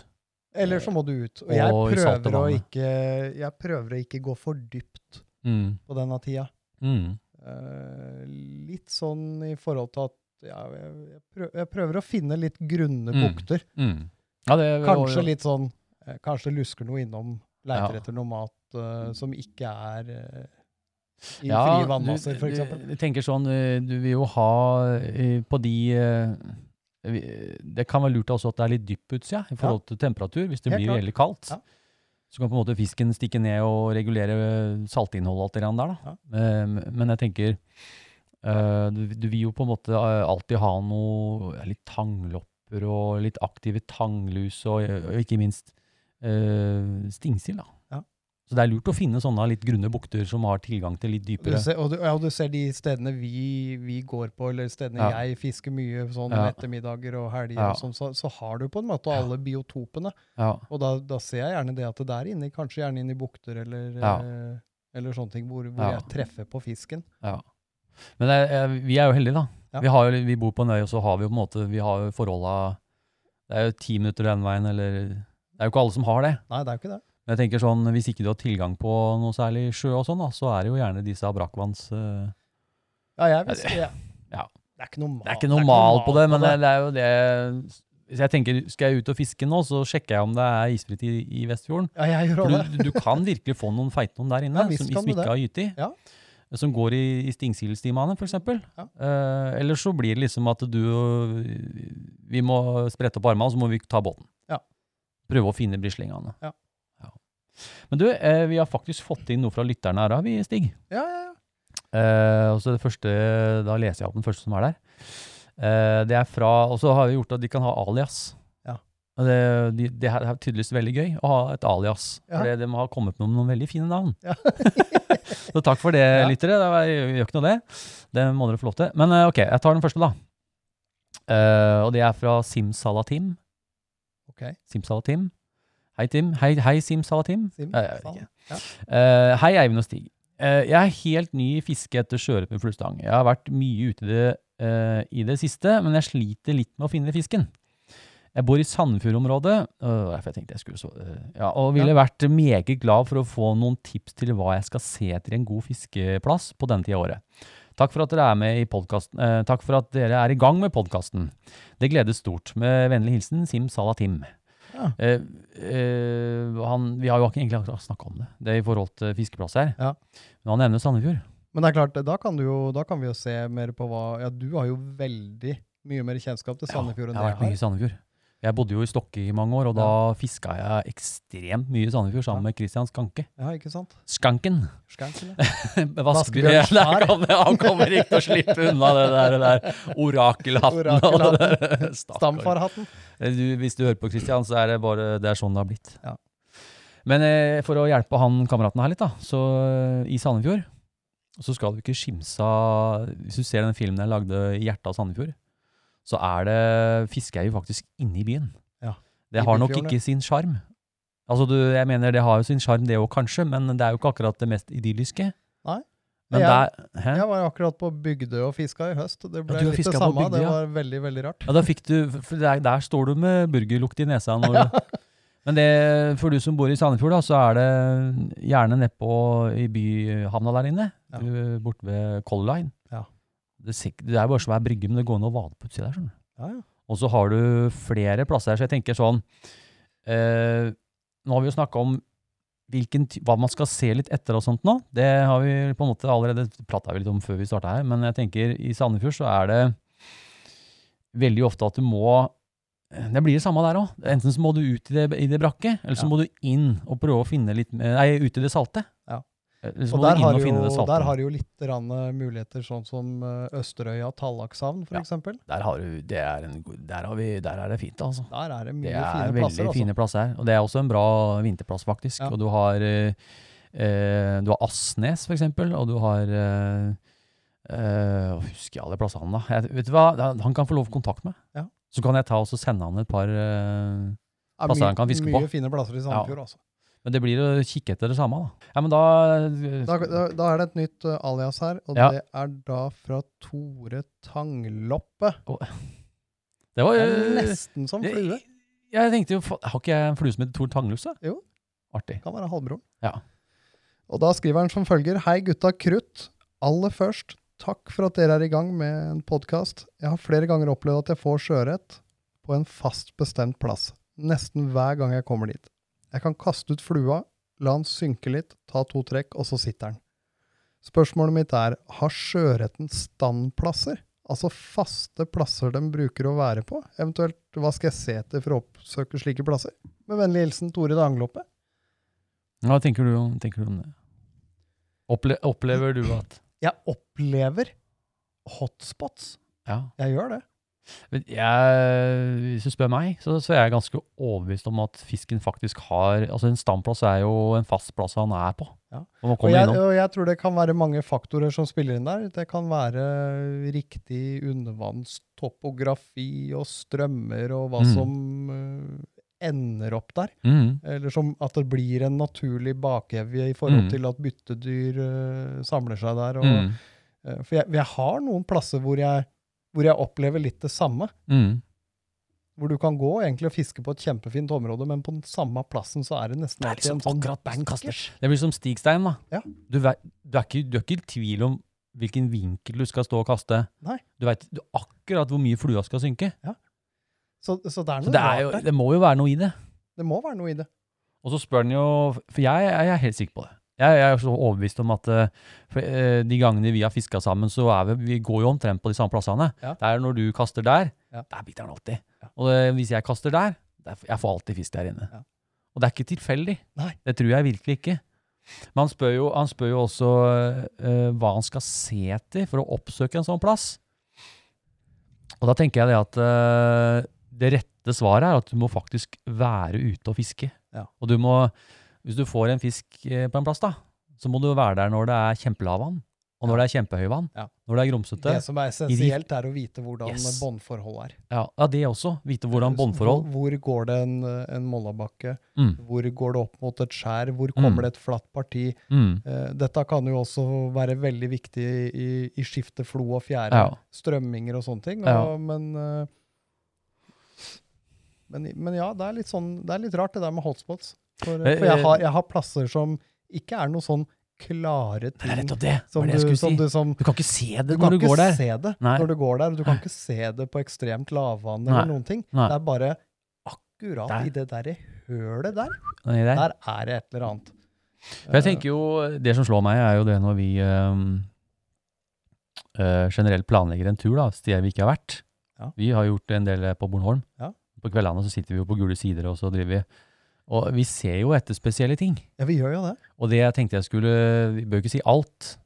Eller så må du ut. Og jeg Og i prøver, å ikke, jeg prøver å ikke gå for dypt Mm. på denne tida. Mm. Uh, litt sånn i forhold til at jeg, jeg, prøver, jeg prøver å finne litt grunne Mm. bukter. Mm. Ja, det, Kanskje litt sånn eh, Kanskje lusker noe innom, leiter Ja. etter noe mat uh, som ikke er uh, i Ja, frie vannmasser, vannmasser, du- du, tenker sånn, du vil jo ha uh, på de Det kan være lurt også at det er litt dypt på utsida i forhold til temperatur, hvis det Helt blir klart. veldig kaldt. Så kan på en måte fisken stikke ned og regulere saltinnholdet alt det der. Da. Men jeg tenker du, du vil jo på en måte eh, alltid ha noe litt tanglopper og litt aktive tanglus, og, og ikke minst uh, stingsild. Ja. Så det er lurt å finne sånne litt grunne bukter som har tilgang til litt Du dypere ser, og, du, ja, og du ser de stedene vi, vi går på, eller stedene Ja. jeg fisker mye sånn ettermiddager og helger, og sånn, så, så har du på en måte alle biotopene. Ja. Og da, da ser jeg gjerne det at det er inne, kanskje gjerne inn i bukter eller, eh, eller sånne ting hvor, hvor jeg treffer på fisken. Ja. Men er- vi er jo heldige, da. Ja. Vi, har, vi bor på en øy, og så har vi jo på en måte vi har jo forholda Det er jo ti minutter den veien, eller Det er jo ikke alle som har det. Nei, det er jo ikke det. Men jeg tenker sånn, Hvis ikke du har tilgang på noe særlig sjø, og sånn da, så er det jo gjerne disse brakkvanns... Uh, Ja, jeg vil si ja. Ja. Det er ikke noe mal, Det er ikke noe mal på det, men det, det er jo det Hvis jeg tenker, skal jeg ut og fiske nå, så sjekker jeg om det er isfritt i, i Vestfjorden. Ja, jeg gjør For det. du, du kan virkelig få noen feite noen der inne, Ja, som, som ikke har gyti. Ja. Som går i, i stingsildsstimene, f.eks. Ja. Eh, eller så blir det liksom at du Vi må sprette opp armene, og så må vi ta båten. Ja. Prøve å finne brislingene. Ja. Ja. Men du, eh, vi har faktisk fått inn noe fra lytterne her, har vi, Stig. Ja, ja, ja. Eh, og så det første, Da leser jeg opp den første som er der. Eh, det er fra, Og så har vi gjort at de kan ha alias. Og det, de, det er tydeligvis veldig gøy å ha et alias. Ja. For de har kommet med noen veldig fine navn. Ja. så takk for det, Ja. lyttere. Det var, gjør ikke noe det. Det må dere få lov til. Men eh, ok, jeg tar den første, da. Uh, og det er fra Simsalatim. Ok. Simsalatim. Hei, Tim. Hei, hei Simsalatim. Sim, uh, Ja. Eh, hei, Eivind og Stig. Jeg er helt ny i fiske etter sjøørret med fluestang. Jeg har vært mye ute i det, i det siste, men jeg sliter litt med å finne fisken. Jeg bor i Sandefjord-området, øh, jeg tenkte jeg skulle så, øh, ja, og ville vært meget glad for å få noen tips til hva jeg skal se etter en god fiskeplass på denne tida av året. Takk for at dere er med i podcasten, eh, takk for at dere er i gang med podkasten. Det gledes stort. Med vennlig hilsen Sim Salatim. Ja. Eh, eh, han, vi har jo ikke egentlig snakka om det, det er i forhold til fiskeplass her. Ja. Men han nevner Sandefjord. Men det er klart, da kan, du jo, da kan vi jo se mer på hva Ja, du har jo veldig mye mer kjennskap til Sandefjord enn jeg har vært mye i Sandefjord. Jeg bodde jo i Stokke i mange år, og da fiska jeg ekstremt mye i Sandefjord sammen med Christian Skanke. Ja, ikke sant? Skanken. Skanken, ja. Vaskebjørn. Kommer- Han kommer ikke til å slippe unna det der, der orakelhatten. Orakelhatten. Stamfarhatten. Du, hvis du hører på Christian, så er det bare det er sånn det har blitt. Ja. Men eh, for å hjelpe han kameraten her litt, da, så eh, i Sandefjord så skal du ikke skimse av Hvis du ser den filmen jeg lagde i hjertet av Sandefjord, så er det fisker jeg jo faktisk inne i byen. Ja, Det har nok ikke sin sjarm. Altså, du, jeg mener det har jo sin sjarm, det òg kanskje, men det er jo ikke akkurat det mest idylliske. Nei. Men Jeg- der? Jeg var akkurat på Bygdøy og fiska i høst. Det ble ja, litt det samme. Bygdøy, det var veldig, veldig rart. Ja, da fikk du, der, der står du med burgerlukt i nesa. Når ja. men det, for du som bor i Sandefjord, da, så er det gjerne nedpå i byhavna der inne, Ja. borte ved Color Line. Det, det er bare svær brygge, men det går an å vade på utsida der. skjønner du. Ja, ja. Og så har du flere plasser her, så jeg tenker sånn eh, Nå har vi jo snakka om hvilken, hva man skal se litt etter og sånt nå. Det har vi på en måte allerede prata litt om før vi starta her, men jeg tenker i Sandefjord så er det veldig ofte at du må det blir det samme der òg. Enten så må du ut i det, i det brakket, eller så Ja. må du inn og prøve å finne litt Nei, ut i det salte. Ja. Eller så Og der har, jo, der har jo litt eh, muligheter, sånn som eh, Østerøya Tallakshavn, for Ja. Der, har du, det er en, der, har vi, der er det fint, altså. Der er det mye Det er fine veldig plasser. Altså. fine plasser her. Og det er også en bra vinterplass, faktisk. Ja. Og du har, eh, eh, du har Asnes, eksempel, og du har eh, eh, Husker jeg alle plassene, da? Jeg, vet du hva? Han kan få lov å kontakte meg. Ja. Så kan jeg ta og sende han et par eh, plasser mye, han kan fiske mye fine plasser i Sandefjord, altså. Men det blir å kikke etter det samme, da. Ja, men da Da, da, da er det et nytt uh, alias her, og Ja. det er da fra Tore Tangloppe. Det var Det er eh, nesten som flue. Jeg tenkte jo, fa- Har ikke jeg en flue som heter Tor Tanglufse? Jo. Artig. Kan være halvbroren. Ja. Og da skriver han som følger Hei gutta krutt. Aller først, takk for at dere er i gang med en podkast. Jeg har flere ganger opplevd at jeg får sjøørret på en fast bestemt plass. Nesten hver gang jeg kommer dit. Jeg kan kaste ut flua, la den synke litt, ta to trekk, og så sitter den. Spørsmålet mitt er, har sjøørreten standplasser? Altså faste plasser de bruker å være på? Eventuelt, hva skal jeg se etter for å oppsøke slike plasser? Med vennlig hilsen Tore Dangloppe. Hva tenker du, om- tenker du om det? Opple opplever du at Jeg opplever hotspots. Ja. Jeg gjør det. Men Jeg, hvis du spør meg, så, så er jeg ganske overbevist om at fisken faktisk har Altså En stamplass er jo en fast plass han er på. Ja. Og jeg, og jeg tror det kan være mange faktorer som spiller inn der. Det kan være riktig undervannstopografi og strømmer og hva Mm. som uh, ender opp der. Mm. Eller som at det blir en naturlig bakevje i forhold Mm. til at byttedyr uh, samler seg der. Og, eh, for jeg, jeg har noen plasser hvor jeg, hvor jeg opplever litt det samme. Mm. Hvor du kan gå egentlig og fiske på et kjempefint område, men på den samme plassen så er det nesten Det er alltid liksom en sånn bankers. Det blir som stigstein, da. Ja. Du, vet, du, er ikke, du er ikke i tvil om hvilken vinkel du skal stå og kaste. Nei. Du vet akkurat hvor mye flua skal synke. Så, så det er Så noe det, er jo, der. det må jo være noe i det. Det må være noe i det. Og så spør han jo For jeg, jeg er helt sikker på det. Jeg, jeg er så overbevist om at uh, de gangene vi har fiska sammen, så er vi, vi går jo omtrent på de samme plassene. Ja. Det er når du kaster der, Ja. der biter han alltid. Ja. Og eh, hvis jeg kaster der, der jeg får alltid fisk der inne. Ja. Og det er ikke tilfeldig. Nei. Det tror jeg virkelig ikke. Men han spør jo, han spør jo også uh, hva han skal se etter for å oppsøke en sånn plass. Og da tenker jeg det at uh, det rette svaret er at du må faktisk være ute og fiske. Ja. Og du må, hvis du får en fisk eh, på en plass da, så må du være der når det er kjempelavvann, og når det er kjempehøyvann, Ja. når det er grumsete. Det som er essensielt, er å vite hvordan Yes. båndforhold er. Ja, ja, det også. Vite hvordan båndforhold. Hvor, går det en, en mollabakke? Mm, Hvor går det opp mot et skjær? Hvor kommer Mm. det et flatt parti? mm, Eh, dette kan jo også være veldig viktig i, i skifte flo og fjære, ja. strømminger og sånne ting. Og, Ja. men, eh, men, men ja, det er, sånn, det er litt rart det der med hotspots. For, Eh, for jeg, har, eh, jeg har plasser som ikke er noe sånn klare Det er ting nettopp det. som det du, som si. du, som, Du kan ikke se det du når kan du ikke går der. se det Nei. når du går der, og du kan ikke se det på ekstremt lavvann Nei. eller noen ting. Nei. Det er bare akkurat Der. i det derre hølet der. Der. Der er det et eller annet. For jeg tenker jo, Det som slår meg, er jo det når vi um, uh, generelt planlegger en tur da, steder vi ikke har vært. Ja. Vi har gjort en del på Bornholm. Ja. På kveldene så sitter vi jo på gule sider, og så driver vi Og vi ser jo etter spesielle ting. Ja, vi gjør jo det. Og det jeg tenkte jeg skulle Vi bør ikke si alt,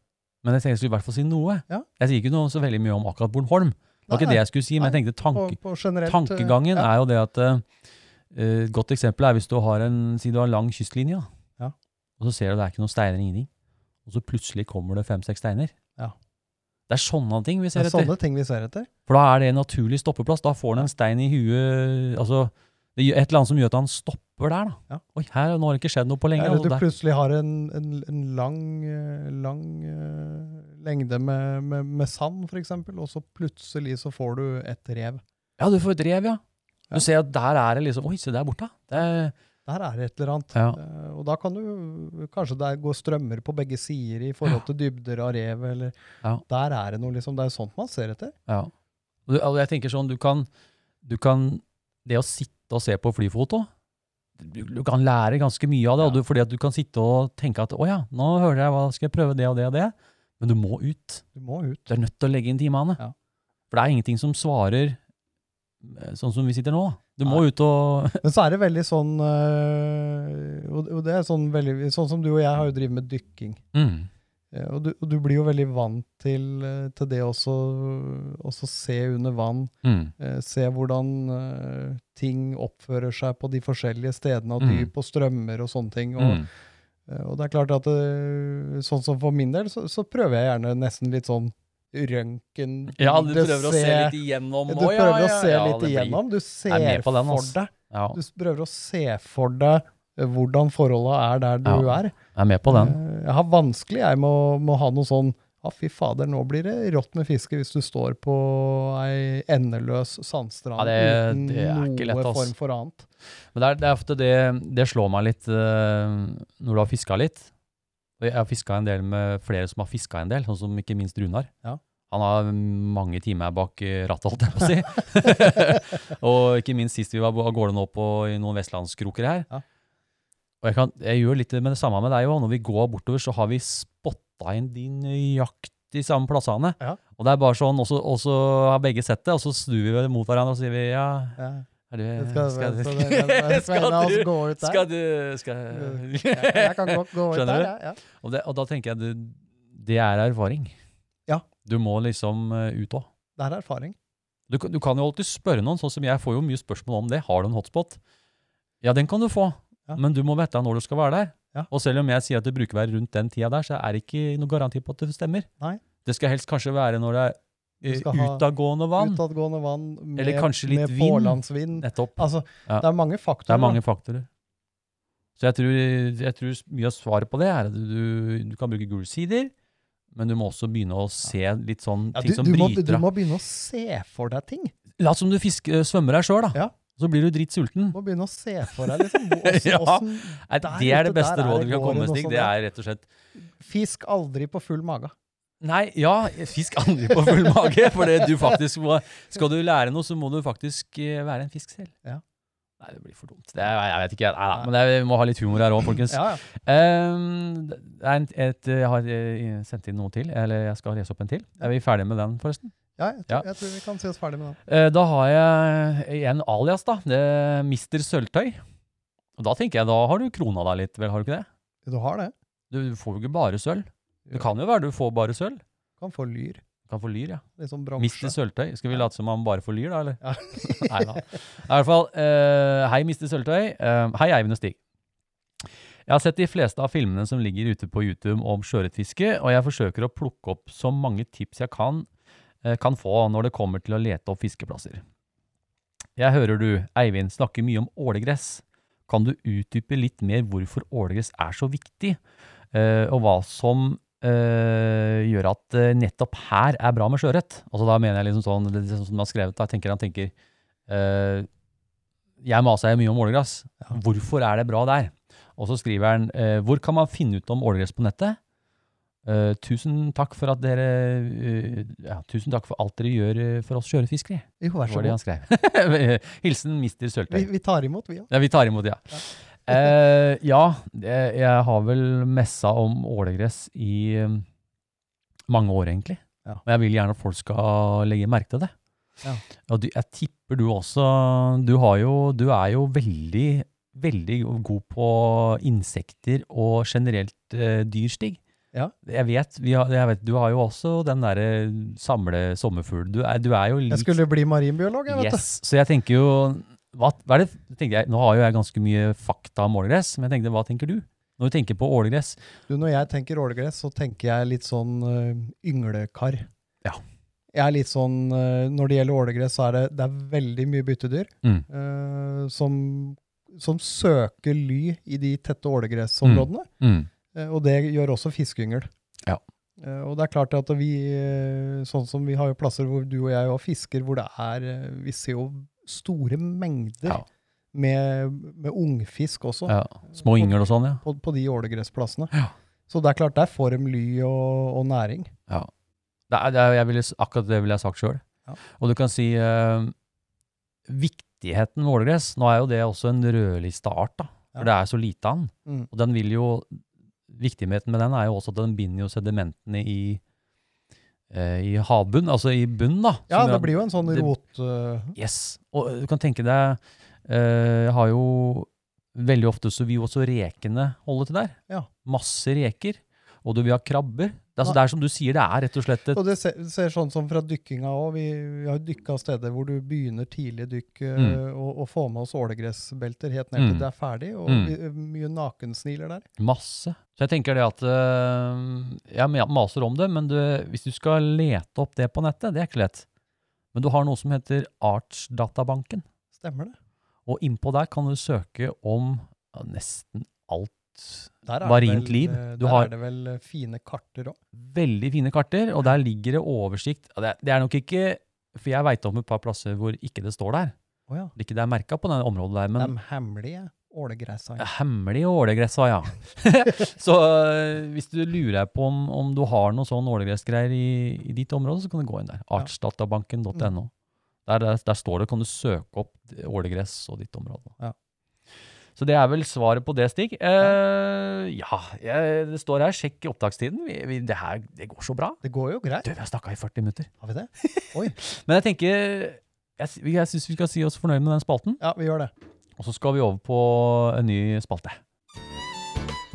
men jeg tenkte jeg skulle i hvert fall si noe. Ja. Jeg sier ikke noe så veldig mye om akkurat Bornholm. Det var ikke det jeg skulle si, men jeg tenkte tanke, på generelt, eh, tankegangen ja. er jo det at Et Et godt eksempel er hvis du har en Si du har en lang kystlinje. Ja. og så ser du det er ikke noen steiner, ingenting. Og så plutselig kommer det fem-seks steiner. Ja. Det er sånne ting vi ser etter. Det er sånne ting vi ser etter. For da er det en naturlig stoppeplass. Da får han en stein i huet. Altså, et eller annet som gjør at han stopper der. da. Ja. Oi, her nå har det ikke skjedd noe på lenge. Eller du der- plutselig har en, en, en lang, eh, lang uh, lengde med, med, med sand, eksempel, og så plutselig så får du et rev. Ja, du får et rev, ja. Ja. Du ser at der er det liksom Oi, se der borte. Det er, Der er det et eller annet. Ja. Eh, og da kan du Kanskje der går strømmer på begge sider i forhold til dybder av rev, eller Ja. Der er det noe, liksom. Det er jo sånt man ser etter. ja. Og og jeg tenker sånn, du kan, du kan Det å sitte og se på flyfoto du, kan lære ganske mye av det, og Ja. du, fordi at du kan sitte og tenke at å ja, nå hører jeg hva skal jeg prøve det og det og det. Men du må ut. Du må ut. Du er nødt til å legge inn timene. Ja. For det er ingenting som svarer eh, sånn som vi sitter nå. Du må Nei. ut og Men så er det veldig sånn øh, og det er sånn veldig Sånn som du og jeg har jo drevet med dykking. mm. Eh, Og du, og du blir jo veldig vant til, eh, til det også, også se under vann. Mm. eh, Se hvordan ting oppfører seg på de forskjellige stedene av Mm. dyp og strømmer og sånne ting. Og, Mm. og det er klart at sånn som for min del, så, så prøver jeg gjerne nesten litt sånn røntgen Ja, du prøver å se litt igjennom Du prøver ja, å se ja, litt igjennom. Du er ser den, for deg. Du prøver å se for deg hvordan forholda er der du er. Jeg er med på den. Eh, Jeg har vanskelig jeg med å, med å ha noe sånn ja, fy fader, nå blir det rått med fiske hvis du står på ei endeløs sandstrand Ja, det- uten det er ikke lett, form for annet. Men det er, det er ofte det, det slår meg litt uh, når du har fiska litt. Jeg har fiska en del med flere som har fiska en del, sånn som ikke minst Runar. Ja. Han har mange timer bak rattet, holdt jeg på å si. og ikke minst sist vi var av gårde nå på i noen vestlandskroker her. Ja. Og jeg, kan, jeg gjør litt med det samme med deg òg. Når vi går bortover, så har vi spotta inn de nøyaktig samme plassene. Ja. Og det er bare sånn, og så- har begge sett det, og så snur vi mot hverandre og sier vi ja Ja. du, skal, skal, det, skal du jeg, kan godt gå ut der, du? ja. ja. og, det, og da tenker jeg det, det er erfaring. Ja. Du må liksom eh, ut òg. Det er erfaring. Du, du kan jo alltid spørre noen, sånn som jeg får jo mye spørsmål om det. Har du en hotspot? Ja, den kan du få, Ja. men du må vite når du skal være der. Ja. Og selv om jeg sier at det bruker å være rundt den tida der, så er det ikke noe garanti på at det stemmer. Nei. Det skal helst kanskje være når det er eh, utadgående vann. Utadgående vann med, Eller kanskje litt med vind. pålandsvind. Nettopp. Altså, Ja. det er mange faktorer. Det er mange faktorer. Så jeg tror, jeg tror mye av svaret på det er at du, du kan bruke gule sider, men du må også begynne å se litt sånn Ja, ting du, som du, må, bryter du må begynne å se for deg ting. La som du fisker, svømmer her sjøl, da. Ja. Så blir du dritt sulten. Må begynne å se for deg, liksom. Åssen, Ja. åssen Der det er det beste rådet vi kan komme med, Stig. Det er rett og slett Fisk aldri på full mage. Nei, ja, fisk aldri på full mage. For det du faktisk må Skal du lære noe, så må du faktisk eh, være en fisk selv. Ja. Nei, det blir for dumt. Det jeg vet ikke. Nei, nei, men det vi må ha litt humor her òg, folkens. Ja, ja. Det er et, jeg har eh, sendt inn noe til, eller jeg skal lese opp en til. Er vi ferdige med den, forresten? Ja, jeg, tror, Ja. jeg tror vi kan si oss ferdig med det. Eh, da har jeg en alias, da. Det er Mr. Sølvtøy. Og da tenker jeg, da har du krona deg litt, vel, har du ikke det? Du har det. Du får jo ikke bare sølv. Det kan jo være du får bare sølv. Kan få lyr. Kan få lyr, ja. Litt sånn Mr. Mister Sølvtøy. Skal vi late som han bare får lyr, da, eller? Ja. Nei da. I hvert fall, eh, hei, Mr. Sølvtøy. Eh, hei, Eivind og Stig. Jeg har sett de fleste av filmene som ligger ute på YouTube om sjøørretfiske, og jeg forsøker å plukke opp så mange tips jeg kan, kan få når det kommer til å lete opp fiskeplasser. Jeg hører du, Eivind, snakker mye om ålegress. Kan du utdype litt mer hvorfor ålegress er så viktig, eh, og hva som eh, gjør at eh, nettopp her er bra med sjøørret? Altså da mener jeg liksom sånn, det sånn som han har skrevet, da, jeg tenker han tenker eh, Jeg maser mye om ålegress. Hvorfor er det bra der? Og så skriver han eh, Hvor kan man finne ut om ålegress på nettet? Eh, tusen takk for at dere uh, ja, Tusen takk for alt dere gjør eh, for oss sjøørretfiskere. Jo, vær så god. Hilsen Mr. Vi, vi tar imot, vi òg. Ja, vi tar imot, ja. Ja, det- jeg har vel messa om ålegress i mange år, egentlig. Ja. Og jeg vil gjerne at folk skal legge merke til det. Ja. Og du, jeg tipper du også du, har jo, du er jo veldig, veldig god på insekter og generelt dyrstig. Ja. Jeg vet, vi har, jeg vet, du har jo også den derre samle sommerfugl. Du er, du er jo litt Jeg skulle bli marinbiolog, jeg, vet Yes, så jeg tenker jo hva, hva er det, jeg, Nå har jo jeg ganske mye fakta om ålegress, men jeg tenkte, hva tenker du? Når du tenker på ålegress? du. du. Når jeg tenker ålegress, så tenker jeg litt sånn uh, ynglekar. Ja. Jeg er litt sånn, uh, Når det gjelder ålegress, så er det, det er veldig mye byttedyr Mm. uh, som, som søker ly i de tette ålegressområdene. Mm. Eh, Og det gjør også fiskeyngel. Ja. Eh, Og det er klart at vi, eh, sånn som vi har jo plasser hvor du og jeg også fisker, hvor det er eh, Vi ser jo store mengder Ja. med, med ungfisk også Ja. Små yngel og sånn, ja. på, på de ålegressplassene. Ja. Så det er klart, der får de ly og, og næring. ja. Det er, det er, ville, akkurat det ville jeg sagt sjøl. Ja. Og du kan si eh, viktigheten med ålegress Nå er jo det også en rødlista art, da. For det er så lite av den. Mm. Og den vil jo Viktigheten med den er jo også at den binder jo sedimentene i eh, i havbunnen, altså i bunnen, da. Ja, det blir jo en sånn rot... Uh... Yes. Og du kan tenke deg eh, Jeg har jo Veldig ofte så vil jo også rekene holde til der. Ja. Masse reker. Og du vil ha krabber. Det altså, det er som du sier, det er rett og slett et Og det ser, ser sånn som fra dykkinga òg. Vi, vi har dykka steder hvor du begynner tidlig dykk øh, Mm. og, og får med oss ålegressbelter helt ned Mm. til det er ferdig. Og Mm. vi, mye nakensniler der. masse. Så jeg tenker det at eh, Jeg maser om det, men du, hvis du skal lete opp det på nettet, det er ikke lett. Men du har noe som heter Artsdatabanken. Stemmer det? Og innpå der kan du søke om ja, nesten alt Er marint vel, liv. eh, Du der har er det vel eh, fine karter òg. veldig fine karter, og der ligger det oversikt. Det Det, det er nok ikke For jeg veit om et par plasser hvor ikke det står der. Oh, ja. Ikke det er merka på det området der, men De hemmelige ålegressene. Ja. er hemmelig ålegressa, ja. så øh, hvis du lurer på om, om du har noe sånn ålegressgreier i, i ditt område, så kan du gå inn der. Artsdatabanken.no. Der, der, der står det, kan du søke opp ålegress og ditt område. Ja. Så det er vel svaret på det, Stig. Eh, ja, jeg, det står her, sjekk opptakstiden. Vi, vi, det her det går så bra. Det går jo greit. Du, vi har snakka i 40 minutter. Har vi det? Oi. Men jeg tenker Jeg, jeg syns vi skal si oss fornøyd med den spalten. Ja, vi gjør det. Og så skal vi over på en ny spalte.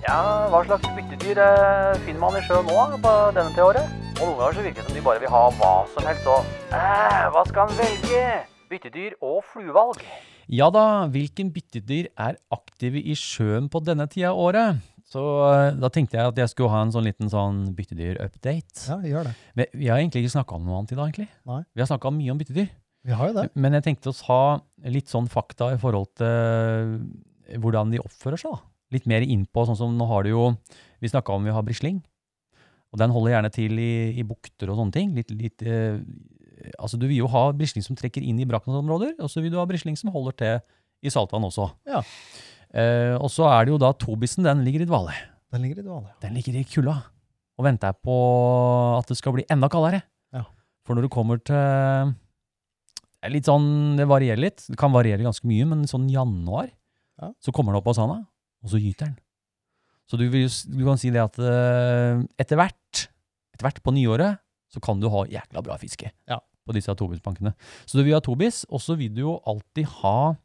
Ja, hva slags byttedyr eh, finner man i sjøen nå på denne til året? Og noen ganger så virker det som de bare vil ha hva som helst, og eh, hva skal han velge? Byttedyr og fluevalg. Ja da, hvilken byttedyr er aktive i sjøen på denne tida av året? Så eh, da tenkte jeg at jeg skulle ha en sånn liten sånn byttedyr-update. Ja, gjør det. Men vi har egentlig ikke snakka om noe annet i dag, egentlig. Nei. Vi har snakka mye om byttedyr. Vi har jo det. Men jeg tenkte å ha litt sånn fakta i forhold til hvordan de oppfører seg. da. Litt mer innpå, sånn som nå har du jo Vi snakka om vi har brisling. Og den holder gjerne til i, i bukter og sånne ting. Litt, litt eh, Altså, du vil jo ha brisling som trekker inn i brakkvannsområder, og så vil du ha brisling som holder til i saltvann også. Ja. Eh, og så er det jo da tobisen, den ligger i dvale. Den ligger i dvale. Den ligger i kulda og venter på at det skal bli enda kaldere. Ja. For når du kommer til er litt sånn, det varierer litt. Det kan variere ganske mye, men sånn januar, Ja. så kommer den opp av sanda, og så gyter den. Så du, vil, du kan si det at eh, etter hvert, etter hvert på nyåret, så kan du ha jækla bra fiske Ja. på disse tobisbankene. Så du vil ha tobis, og så vil du jo alltid ha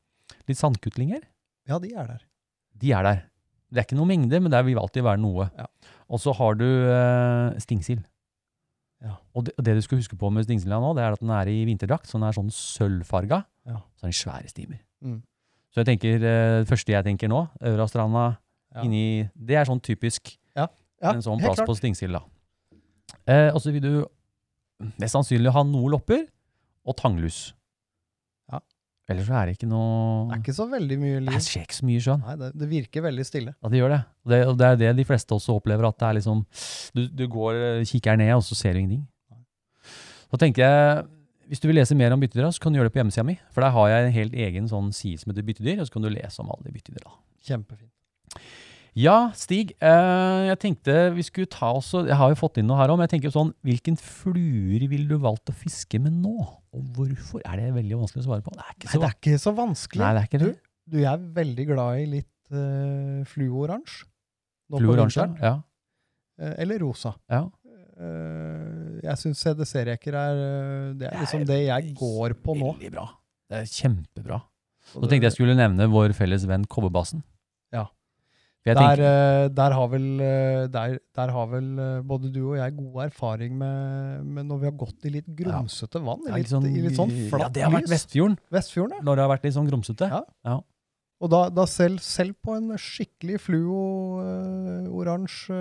litt sandkutlinger. Ja, de er der. De er der. Det er ikke noe mengde, men der vil alltid være noe. Ja. Og så har du uh, stingsild. Ja. Og det, det du skal huske på med stingsilda nå, det er at den er i vinterdrakt, så den er sånn sølvfarga. Ja. Så er den svære stimer. Mm. Så jeg tenker, eh, det første jeg tenker nå, Ørastranda, inni, det er sånn typisk Ja, en sånn plass klart. på stingsilda. Eh, og så vil du mest sannsynlig å ha noe lopper og tanglus. Ja. Ellers så er det ikke noe Det er ikke så veldig mye Det liv. skjer ikke så mye i sjøen. Nei, det, det virker veldig stille. Ja, det gjør det. Og det. Det er det de fleste også opplever, at det er liksom Du, du går, eh, kikker ned, og så ser du ingenting. Så tenker jeg, hvis du vil lese mer om byttedyra, så kan du gjøre det på hjemmesida mi. For der har jeg en helt egen sånn side som heter byttedyr, og så kan du lese om alle de byttedyra. Kjempefint. Ja, Stig. Eh, jeg tenkte vi skulle ta også Jeg har jo fått inn noe her om. Jeg tenker sånn, Hvilken fluer ville du valgt å fiske med nå? Og hvorfor? Er det veldig vanskelig å svare på? Det er ikke Nei, det er ikke så vanskelig. Nei, det er ikke det. Du, jeg er veldig glad i litt uh, fluoransje. Nå Fluoransje? Ja. Eh, eller rosa. ja. Uh, jeg syns CDC-reker er eh, Det er liksom det jeg går på nå. Veldig bra. Det er kjempebra. Så tenkte jeg skulle nevne vår felles venn Kobberbassen. Ja. For jeg der, tenker, eh, der har vel, eh, der, der har vel eh, både du og jeg god erfaring med, med når vi har gått i litt grumsete vann. Ja, I litt, i litt sånn flatt lys. Ja, det har vært. Vestfjorden, Vestfjorden, ja. når det har vært litt sånn grumsete. Ja. Og da, da selv, selv på en skikkelig fluo-oransje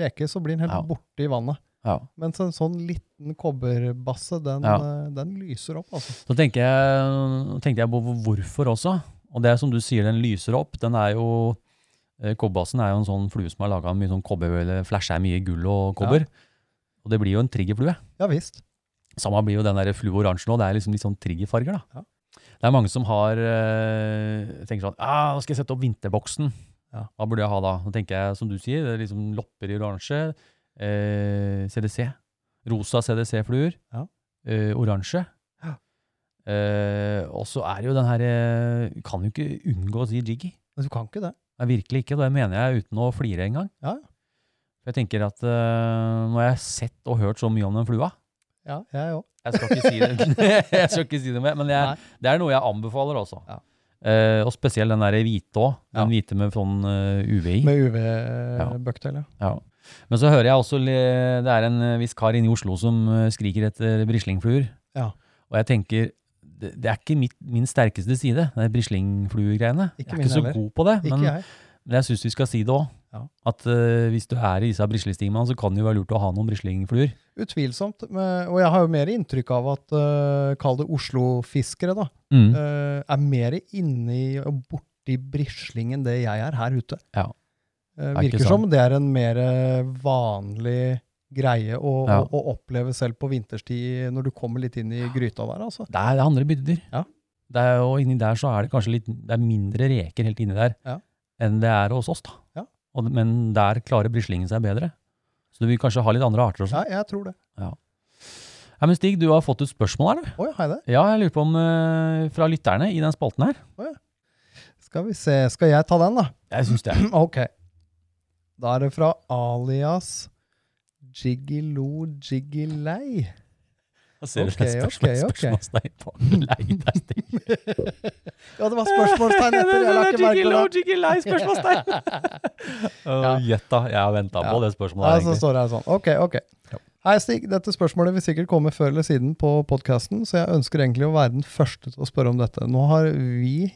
reke, så blir den helt Ja. borte i vannet. Ja. Mens en sånn liten kobberbasse, den, Ja. eh, den lyser opp, altså. Så tenker jeg, tenkte jeg på hvorfor også. Og det er som du sier, den lyser opp. Den er jo eh, Kobberbassen er jo en sånn flue som er laga av mye sånn kobber, eller flasher mye gull og kobber. Og det blir jo en triggerflue. Ja visst. Samme blir jo den der flue oransje nå. Det er liksom litt sånn triggerfarger, da. Ja. Det er mange som har eh, tenker sånn ah, Nå skal jeg sette opp vinterboksen. Ja. Hva burde jeg ha da? Da tenker jeg, som du sier, det er liksom lopper i oransje. Eh, CDC. Rosa CDC-fluer. Ja. Eh, oransje. Ja. Eh, og så er det jo den her eh, Kan jo ikke unngå å si jiggy. Men du kan ikke det. Nei, virkelig ikke, det mener jeg uten å flire engang. Ja. For jeg tenker at uh, nå har jeg sett og hørt så mye om den flua. Ja, jeg òg. Jeg skal ikke si det, jeg skal ikke si det mer, men jeg, det er noe jeg anbefaler også. Ja. Uh, og spesielt den der hvite òg. Den Ja. hvite med sånn uh, UV i. Med UV-bøkter, ja. Ja. Men så hører jeg også det er en eh, viss kar inne i Oslo som eh, skriker etter brislingfluer. Ja. Og jeg tenker det, det er ikke mitt, min sterkeste side, det brislingfluegreiene. Jeg er ikke så heller. god på det, men, jeg. men jeg syns vi skal si det òg. Ja. At eh, hvis du er i disse brislingstimaene, så kan det jo være lurt å ha noen brislingfluer. Utvilsomt. Og jeg har jo mer inntrykk av at, uh, kall det Oslo-fiskere, da, Mm. Uh, er mer inne i og borti brisling enn det jeg er her ute. Ja. Er virker som det er en mer vanlig greie å, Ja. å, å oppleve selv på vinterstid når du kommer litt inn i gryta der, altså. Det er andre byttedyr. Ja. Det er, og inni der så er det kanskje litt det er mindre reker helt inni der Ja. enn det er hos oss. da. Ja. Og, men der klarer brislingen seg bedre. Så du vil kanskje ha litt andre arter også. Ja, jeg tror det. Ja, men Stig, du har fått et spørsmål her. Oi, har hei det. Ja, jeg lurer på om uh, fra lytterne i den spalten her. Skal vi se. Skal jeg ta den, da? Jeg syns det. Ok. Da er det fra alias Jiggilo Jiggilei. Da ser Ok, du et spørsmål, ok, ok. spørsmålstegn på. Lei Stig. Ja, det var spørsmålstegn etter. Jeg la ikke merke det. Spørsmålstegn. Gjett da, jeg har venta på det spørsmålet. Ja, så står det her sånn. Ok, ok. Ja. Hei, Stig. Dette spørsmålet vil sikkert komme før eller siden på podkasten, så jeg ønsker egentlig å være den første til å spørre om dette. Nå har vi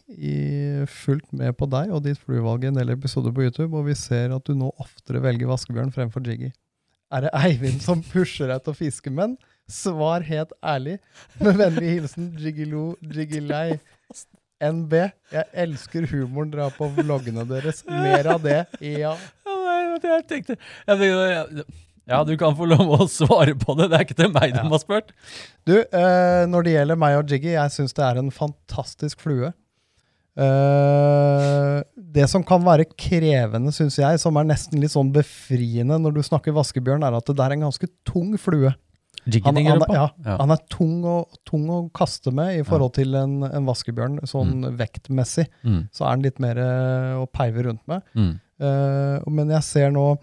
fulgt med på deg og ditt fluevalg i en del episoder på YouTube, og vi ser at du nå oftere velger vaskebjørn fremfor Jiggy. Er det Eivind som pusher deg til å fiske, men? Svar helt ærlig. Med vennlig hilsen Jiggilo Jiggilei NB. Jeg elsker humoren dere har på vloggene deres. Mer av det. Ja. Jeg tenkte, jeg tenkte Ja, du kan få lov å svare på det. Det er ikke til meg de Ja. har spurt. Du, eh, når det gjelder meg og Jiggy, jeg syns det er en fantastisk flue. Eh, det som kan være krevende, syns jeg, som er nesten litt sånn befriende når du snakker vaskebjørn, er at det er en ganske tung flue. Han, han, ja, Ja. han er tung å, tung å kaste med i forhold til en, en vaskebjørn. Sånn vektmessig Mm. så er den litt mer eh, å peive rundt med. Mm. Uh, men jeg ser nå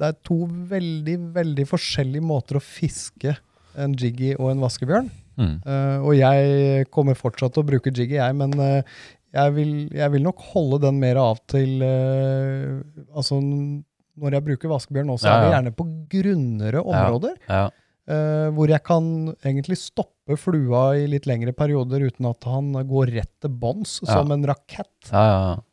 Det er to veldig, veldig forskjellige måter å fiske en jiggy og en vaskebjørn. Mm. Uh, og jeg kommer fortsatt til å bruke jiggy, jeg, men jeg, vil, jeg vil nok holde den mer av til uh, Altså, når jeg bruker vaskebjørn også, Ja, er det gjerne på grunnere områder. Ja. uh, hvor jeg kan egentlig stoppe flua i litt lengre perioder uten at han går rett til bånns, Ja. som en rakett. Ja, ja. Eh,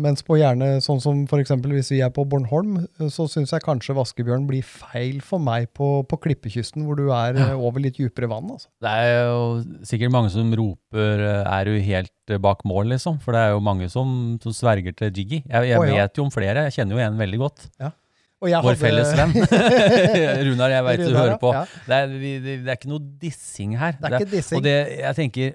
mens på gjerne sånn som for eksempel hvis vi er på Bornholm, eh, så syns jeg kanskje vaskebjørn blir feil for meg på, på klippekysten, hvor du er ja. over litt dypere vann. Altså. Det er jo sikkert mange som roper eh, 'er du helt eh, bak mål', liksom. For det er jo mange som, som sverger til Jiggy. Jeg, jeg oh, ja. vet jo om flere, jeg kjenner jo en veldig godt. Og jeg Vår hadde- felles venn. Runar, jeg veit du hører på. ja. Det, er, det er ikke noe dissing her. Det er ikke dissing. Og det, jeg tenker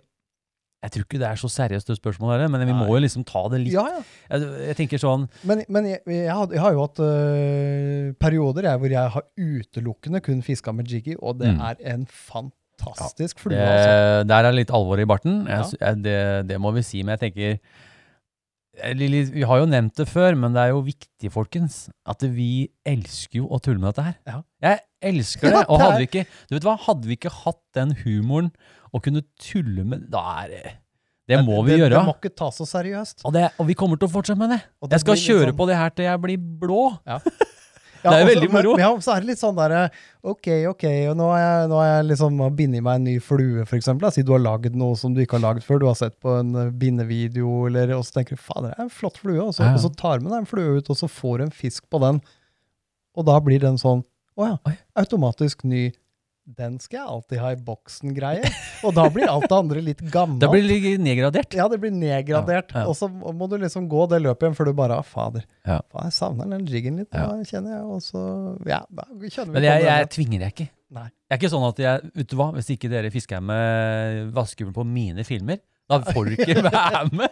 Jeg tror ikke det er så seriøst det spørsmålet, her, men vi må jo liksom ta det litt Ja, ja. jeg, jeg tenker sånn Men, men jeg, jeg, har, jeg har jo hatt øh, perioder hvor jeg har utelukkende kun fiska med jiggy, og det Mm. er en fantastisk flue. Altså. Der er det litt alvor i barten. Ja. jeg, det, det må vi si. Men jeg tenker Vi har jo nevnt det før, men det er jo viktig, folkens, at vi elsker jo å tulle med dette her. Ja. Jeg elsker det. Og hadde vi ikke Du vet hva, hadde vi ikke hatt den humoren og kunne tulle med Da er det Det må vi det, gjøre. Det må ikke tas så seriøst. Og, det, og vi kommer til å fortsette med det. Det Jeg skal kjøre sånn- på det her til jeg blir blå. Ja, Det er jo veldig moro. Men, ja, så er det litt sånn derre Ok, ok, og nå har jeg, nå har jeg liksom bindet meg en ny flue, da. Si du har lagd noe som du ikke har lagd før. Du har sett på en eh, bindevideo, eller, og så tenker du faen, det er en flott flue. Og så, Ja, ja. og så tar du med deg en flue ut, og så får du en fisk på den. Og da blir den sånn Å ja, automatisk ny. Den skal jeg alltid ha i boksen-greie. Og da blir alt det andre litt gammelt. Da blir litt nedgradert. Ja, det blir nedgradert. Ja, ja. Og så må du liksom gå det løpet igjen før du bare ah, Fader, Ja. faen, jeg savner den jiggen litt, Ja. da, kjenner jeg. Og så Ja, da kjenner vi Men jeg, det. jeg tvinger deg ikke. Nei. Jeg er ikke sånn at jeg, vet du hva, Hvis ikke dere fisker med vaskehjulen på mine filmer, da får du ikke være med!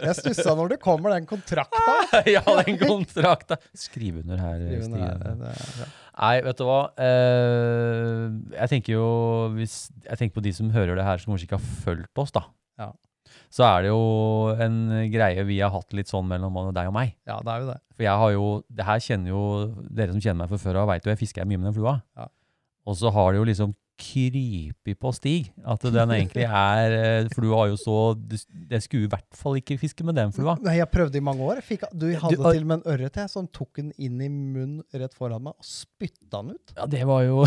Jeg stussa når det kommer den kontrakta. ja, den kontrakta. Skriv under her, Skriv under her, det ja. Nei, vet du hva. Eh, jeg tenker jo hvis, Jeg tenker på de som hører det her, som kanskje ikke har fulgt oss, da. Ja. Så er det jo en greie vi har hatt litt sånn mellom deg og meg. ja, det er jo det. For jeg har jo Det her kjenner jo Dere som kjenner meg fra før av, veit jo jeg fisker mye med den flua. Ja. Og så har det jo liksom krypet på Stig. At den egentlig er eh, For du har jo så Jeg skulle i hvert fall ikke fiske med den flua. Nei, jeg prøvde i mange år. Fikk, du hadde Du- til og med en ørret jeg, som tok den inn i munnen rett foran meg og spytta den ut. Ja, det var jo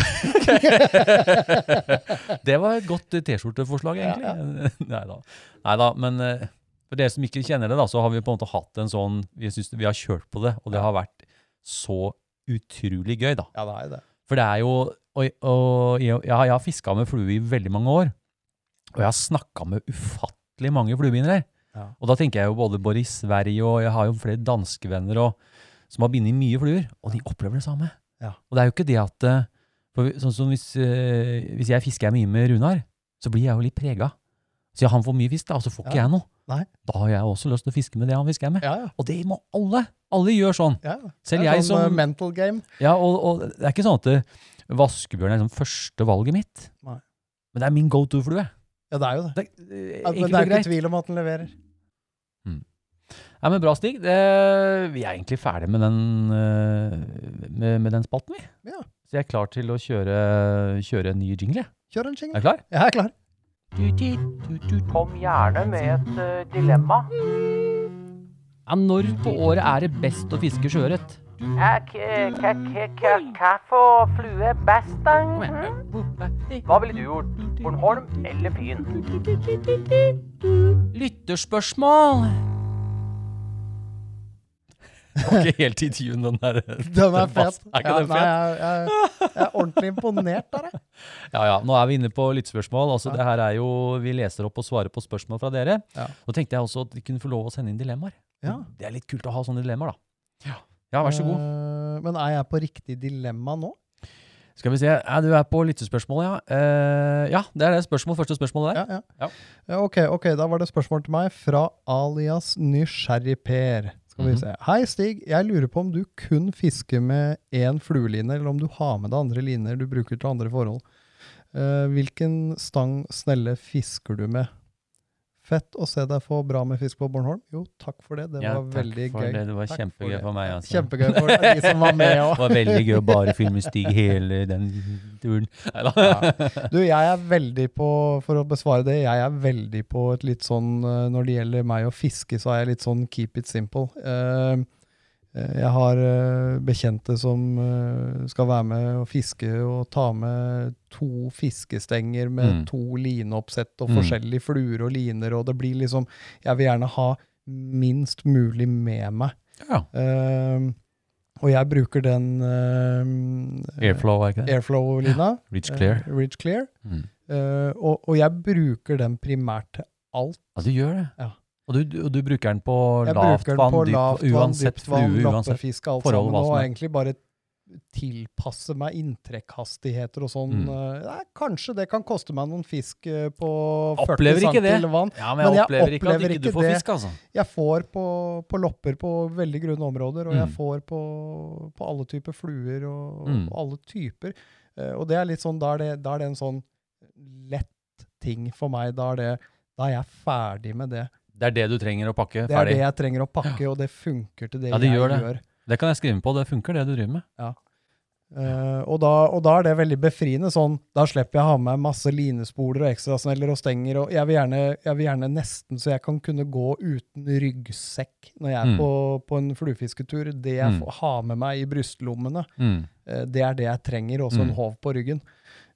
Det var et godt eh, T-skjorteforslag, egentlig. Nei da. Men eh, for dere som ikke kjenner det, da, så har vi på en måte hatt en sånn Vi, synes, vi har kjørt på det, og det har vært så utrolig gøy, da. Ja, det er det. For det er jo Og, og jeg, jeg har fiska med flue i veldig mange år. Og jeg har snakka med ufattelig mange fluebindere. Ja. Og da tenker jeg jo både, både i Sverige og jeg har jo flere danske venner og, som har bindet mye fluer, og de opplever det samme. Ja. Og det er jo ikke det at eh, for Sånn som hvis, eh, hvis jeg fisker mye med Runar, så blir jeg jo litt prega. Så han får mye fisk, da, og så får ikke Ja. jeg noe. Nei. Da har jeg også lyst til å fiske med det han fisker med. Ja, ja. Og det må alle. Alle gjør sånn. ja. Selv jeg sånn, som eh, mental game. ja, og, og det er ikke sånn at det, vaskebjørn er liksom første valget mitt. Nei. Men det er min go to-flue. Ja, det er jo det. Det, er Ja, enkelt men det er ikke tvil om at den leverer. Ja, men bra, Stig. Det, vi er egentlig ferdig med den, øh, med, med den spalten, vi. Ja. Så jeg er klar til å kjøre, kjøre en ny jingle. Kjør en Er jingle. du klar? Jeg er klar. Kom gjerne med et uh, dilemma. Ja, når på året er det best å fiske sjøørret? For flue er best, da? Mhm. Hva ville du gjort? Bornholm eller Fyn? Lytterspørsmål! Det var ikke helt i tune, den der. Den er fet. Er ikke Ja, den nei, jeg, jeg, jeg er ordentlig imponert der, jeg. Ja, ja. Nå er vi inne på lyttespørsmål. Altså, Ja. det her er jo, Vi leser opp og svarer på spørsmål fra dere. Ja. Nå tenkte jeg også at de kunne få lov å sende inn dilemmaer. Ja. Det er litt kult å ha sånne dilemmaer, da. Ja, vær så god. Uh, men er jeg på riktig dilemma nå? Skal vi se. Ja, du er på lyttespørsmål, ja. Uh, ja, det er det spørsmål, første spørsmålet der. Ja, ja. Ja. Ja, ok, ok, da var det spørsmål til meg fra alias Nysgjerrig Per. Skal vi Mhm. se. Hei Stig, jeg lurer på om du kun fisker med én flueline, eller om du har med deg andre liner du bruker til andre forhold. Uh, hvilken stang snelle fisker du med? Fett å se deg få bra med fisk på Bornholm. Jo, takk for det. Det Ja, var veldig gøy. Det. Det var Takk kjempegøy for, for meg. Altså. Kjempegøy for de som var med Det var veldig gøy å bare filme Stig hele den turen. Ja. Du, jeg er veldig på, for å besvare det, jeg er veldig på et litt sånn eh, Når det gjelder meg å fiske, så er jeg litt sånn keep it simple. Uh, jeg har eh, bekjente som eh, skal være med og fiske og ta med to fiskestenger med Mm. to lineoppsett og Mm. forskjellige fluer og liner, og det blir liksom Jeg vil gjerne ha minst mulig med meg. Ja. Uh, og jeg bruker den uh, Airflow, er ikke det? Airflow-lina. Reach clear. Uh, Ridge Clear. Mm. Eh, og, og jeg bruker den primært til alt. Ja, du gjør det. Ja. Og du, du, bruker den på Jeg lavt vann, dypt, lavt vann, uansett dypt vann, flue, uansett. forhold, sammen. Og egentlig bare tilpasse meg inntrekkhastigheter og sånn. Mm. Eh, nei, kanskje det kan koste meg noen fisk eh, på 40 Opplever ikke cm vann. Ja, men jeg Men jeg opplever ikke at ikke du får det. fisk, altså. Jeg får på, på lopper på veldig grunne områder, og jeg Mm. får på, på alle typer fluer og, Mm. og alle typer. Eh, og det er litt sånn, da er det, da er det en sånn lett ting for meg. Da er, det, da er jeg ferdig med det. Det er det du trenger å pakke ferdig? Det er ferdig. det jeg trenger å pakke, og det funker til det, Ja, det jeg gjør gjør. det. Det kan jeg skrive på. Det funker, det du driver med. Eh, og, da, og da er det veldig befriende. sånn, Da slipper jeg å ha med masse linespoler og ekstrasneller og stenger. og jeg vil, gjerne, jeg vil gjerne nesten så jeg kan kunne gå uten ryggsekk når jeg er Mm. på, på en fluefisketur. Det jeg Mm. får ha med meg i brystlommene, Mm. uh, det er det jeg trenger. Også en Mm. håv på ryggen.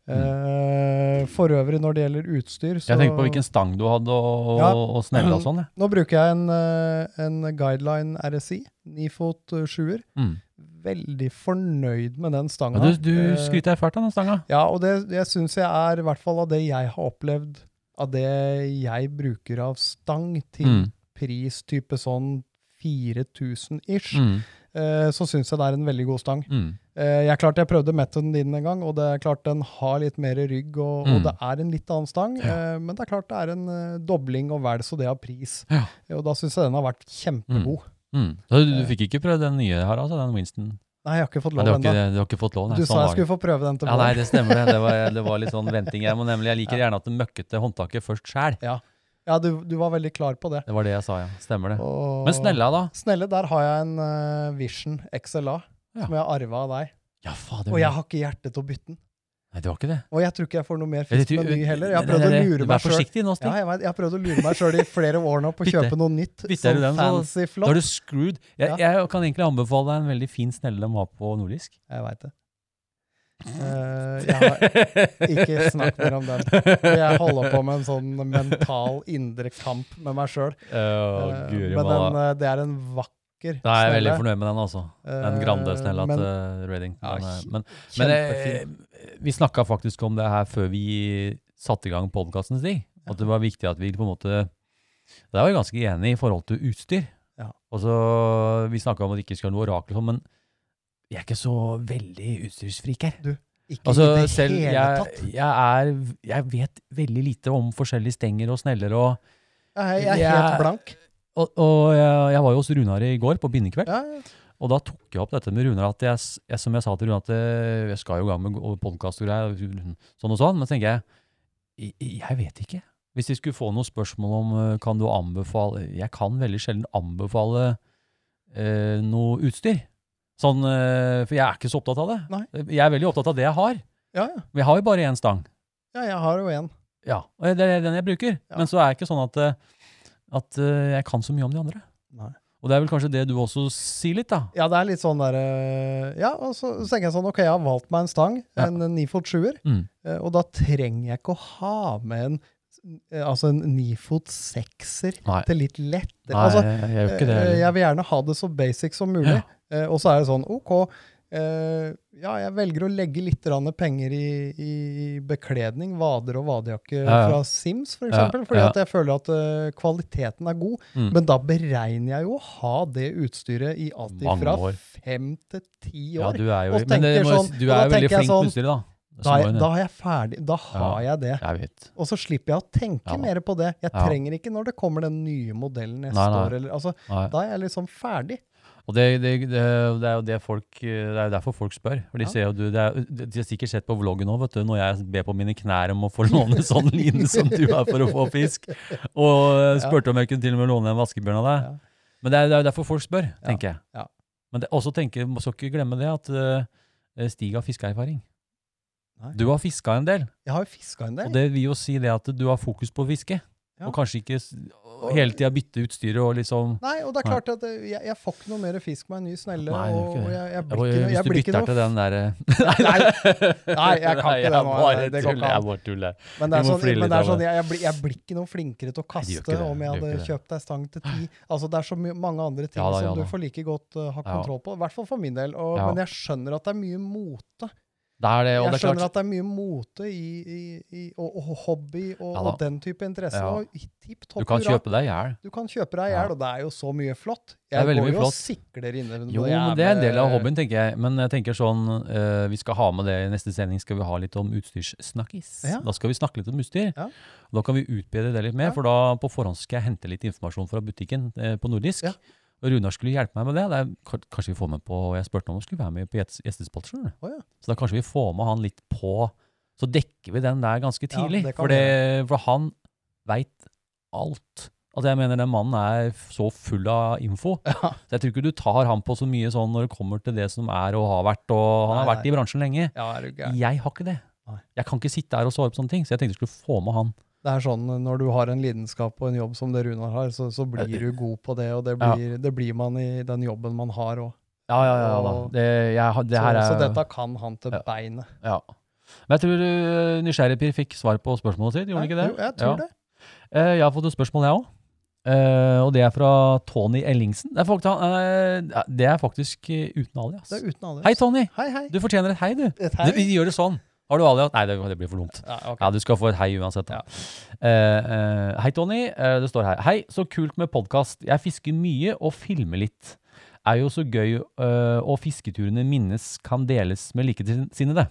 Eh, for øvrig, når det gjelder utstyr, så Jeg tenkte på hvilken stang du hadde, og, Ja. og snelle og sånn. Ja. Nå bruker jeg en, eh, en Guideline RSI, nifot eh, sjuer. Mm. Veldig fornøyd med den Ja, du du Eh, skryter fælt av den stanga. Ja, og det, det syns jeg er, i hvert fall av det jeg har opplevd, av det jeg bruker av stang til Mm. pris type sånn 4000 ish, Mm. uh, så syns jeg det er en veldig god stang. Mm. Eh, jeg klart jeg prøvde metoden din en gang, og det er klart den har litt mer rygg, og, Mm. og det er en litt annen stang, Ja. eh, men det er klart det er en eh, dobling og vel så det av pris. Ja. Og da syns jeg den har vært kjempegod. Mm. Så du, du fikk ikke prøvd den nye her, altså? Den Winston? Nei, jeg har ikke fått lov ennå. du har ikke fått lov? Nei, Du sånn sa jeg skulle få prøve den til Ja, nei, det stemmer det. Det var, det var litt sånn venting. Jeg må nemlig, jeg liker gjerne at det møkkete håndtaket først sjæl. Ja, du, du var veldig klar på det. Det var det jeg sa, ja. Stemmer det. Og- Men snella, da? Snelle, der har jeg en uh, Vision XLA Ja. som jeg har arva av deg. Ja, faen, Og jeg har ikke hjerte til å bytte den. Nei, det var ikke det. Og jeg tror ikke jeg får noe mer fisk med ny heller. Jeg har prøvd å lure meg forsiktig nå. Ja, jeg, jeg har prøvd å lure meg sjøl i flere år nå på å kjøpe noe nytt. Bytter du den, fancy, flott. Da er du screwed. Jeg, jeg kan egentlig anbefale deg en veldig fin snelle de har på nordisk. Jeg veit det. Uh, jeg har ikke snakk mer om den. Jeg holder på med en sånn mental indre kamp med meg sjøl. Uh, men den, eh, det er en vakker Da er jeg veldig fornøyd med den, altså. Den Eh, Grande-snella men til Reading. Den er- men men eh, vi snakka faktisk om det her før vi satte i gang podkasten, Stig. At det var viktig at vi på en måte Der var vi ganske enige i forhold til utstyr. Ja. Og så, Vi snakka om at det ikke skulle være noe orakel, sånn, men jeg er ikke så veldig utstyrsfrik her. Ikke Altså, i det selv hele jeg, tatt. jeg, er, jeg vet veldig lite om forskjellige stenger og sneller. og Jeg, er jeg- helt blank. Og, og jeg, jeg var jo hos Runar i går på bindekveld, Ja, ja. og da tok jeg opp dette med Runar. at jeg, jeg, Som jeg sa til Runar, at eh, jeg skal jo i gang med podkast og greier, sånn og sånn. Men så tenker jeg jeg, vet ikke. Hvis vi skulle få noen spørsmål om eh, kan du anbefale Jeg kan veldig sjelden anbefale eh, noe utstyr. Sånn, eh, for jeg er ikke så opptatt av det. Nei. Jeg er veldig opptatt av det jeg har. Ja, ja. Men jeg har jo bare én stang. ja, jeg har jo en. Ja, og det er den jeg bruker. Ja. Men så er det ikke sånn at, eh, at eh, jeg kan så mye om de andre. Nei. Og det er vel kanskje det du også sier litt, da. Ja, det er litt sånn der eh, Ja, og så, så tenker jeg sånn, ok, jeg har valgt meg en stang, Ja. en nifot sjuer, Mm. eh, og da trenger jeg ikke å ha med en altså en nifot sekser Nei. til litt lett. Nei, altså, jeg, gjør ikke det. jeg vil gjerne ha det så basic som mulig. Ja. Og så er det sånn, ok, ja, jeg velger å legge litt penger i, i bekledning, vader og vadejakke Ja, ja. fra Sims, for Ja, eksempel, fordi at jeg føler at uh, kvaliteten er god. Mm. Men da beregner jeg jo å ha det utstyret i alt fra fem til ti Ja, år. du er jo Og men det må, sånn- du er jo veldig tenker jeg flink på sånn, utstyret, da. da, da er jeg ferdig. Da har jeg det. Jeg. Og så slipper jeg å tenke Ja mer på det. Jeg Ja. trenger ikke når det kommer den nye modellen neste Nei, nei. år. Eller, altså, da er jeg liksom ferdig. Og det, det, det, det er jo det folk, det er jo derfor folk spør. For de Ja. du, det er, De har sikkert sett på vloggen nå, når jeg ber på mine knær om å få låne sånn line som du har for å få fisk. Og eh, spurte om jeg kunne til og med låne en vaskebjørn av deg. Ja. Men det er, det er jo derfor folk spør, tenker jeg. Ja. Men det, også tenker, må ikke glemme det at uh, Stig har fiskeerfaring. Du har fiska en del, Jeg har jo fiska en del. og det vil jo si det at du har fokus på å fiske. Og kanskje ikke hele tida bytte utstyret og liksom Nei, og det er klart at jeg, jeg får ikke noe mer fisk med en ny snelle. Nei, og, jeg, jeg blir ikke, noe- Hvis du bytter til den derre Nei, nei, jeg kan ikke det nå, det går ikke an. Jeg tuller. Men det er sånn, men det er sånn jeg, blir, blir ikke noe flinkere til å kaste det. om jeg hadde kjøpt ei stang til ti. Altså, det er så mange andre ting Ja da, ja som du får like godt uh, ha kontroll på. I hvert fall for min del. Og. Men jeg skjønner at det er mye mote. Det er det, og Jeg det er skjønner klart at det er mye mote i, i, i, og, og hobby og, Ja og den type interesse. Ja. Og tipp topp Du kan kjøpe deg i hjel. Du kan kjøpe deg i hjel, og det er jo så mye flott. Det er Jeg går jo og sikler inne. Jo, men det er en del av hobbyen, tenker jeg. Men jeg tenker sånn, uh, vi skal ha med det i neste sending, skal vi ha litt om utstyrssnakkis. Ja. Da skal vi snakke litt om utstyr. Ja. Da kan vi utbedre det litt mer, for da på forhånd skal jeg hente litt informasjon fra butikken uh, på nordisk. Ja. Og Runar skulle hjelpe meg med det. det er, kanskje vi får med på, Jeg spurte om han skulle være med på gjest- gjestespalt. skjønner ja. Så da kanskje vi får med han litt på Så dekker vi den der ganske Ja, tidlig. det for, det, for han veit alt. Altså jeg mener Den mannen er så full av info. Ja. Så jeg tror ikke du tar han på så mye sånn når det kommer til det som er og har vært. og Han har Nei, vært i bransjen lenge. Ja, du. Jeg har ikke det. Nei. Jeg kan ikke sitte her og svare på sånne ting, så jeg tenkte jeg skulle få med han. Det er sånn når du har en lidenskap og en jobb som det Runar har, så, så blir du god på det, og det Ja. blir, det blir man i den jobben man har òg. Ja, ja, ja. da. Det, jeg, det Så, er, så dette kan han til Ja. beinet. Ja. Men jeg tror uh, Nysgjerrigpir fikk svar på spørsmålet sitt, gjorde han ikke det? Jo, jeg tror Ja. det. Eh, jeg har fått et spørsmål, jeg òg. og det er fra Tony Ellingsen. Det er, fakt- eh, det er faktisk eh, uten alias. Det er uten alias. Hei, Tony! Hei, hei. Du fortjener et hei, du. Et hei. Du, vi gjør det sånn. Har du alias? Nei, det, det blir for dumt. Ja, okay. Ja, du skal få et hei uansett. Ja. Uh, uh, hei, Tony. Uh, det står her. Hei, så kult med podkast. Jeg fisker mye og filmer litt. Er jo så gøy, eh, og fisketurene minnes kan deles med likesinnede.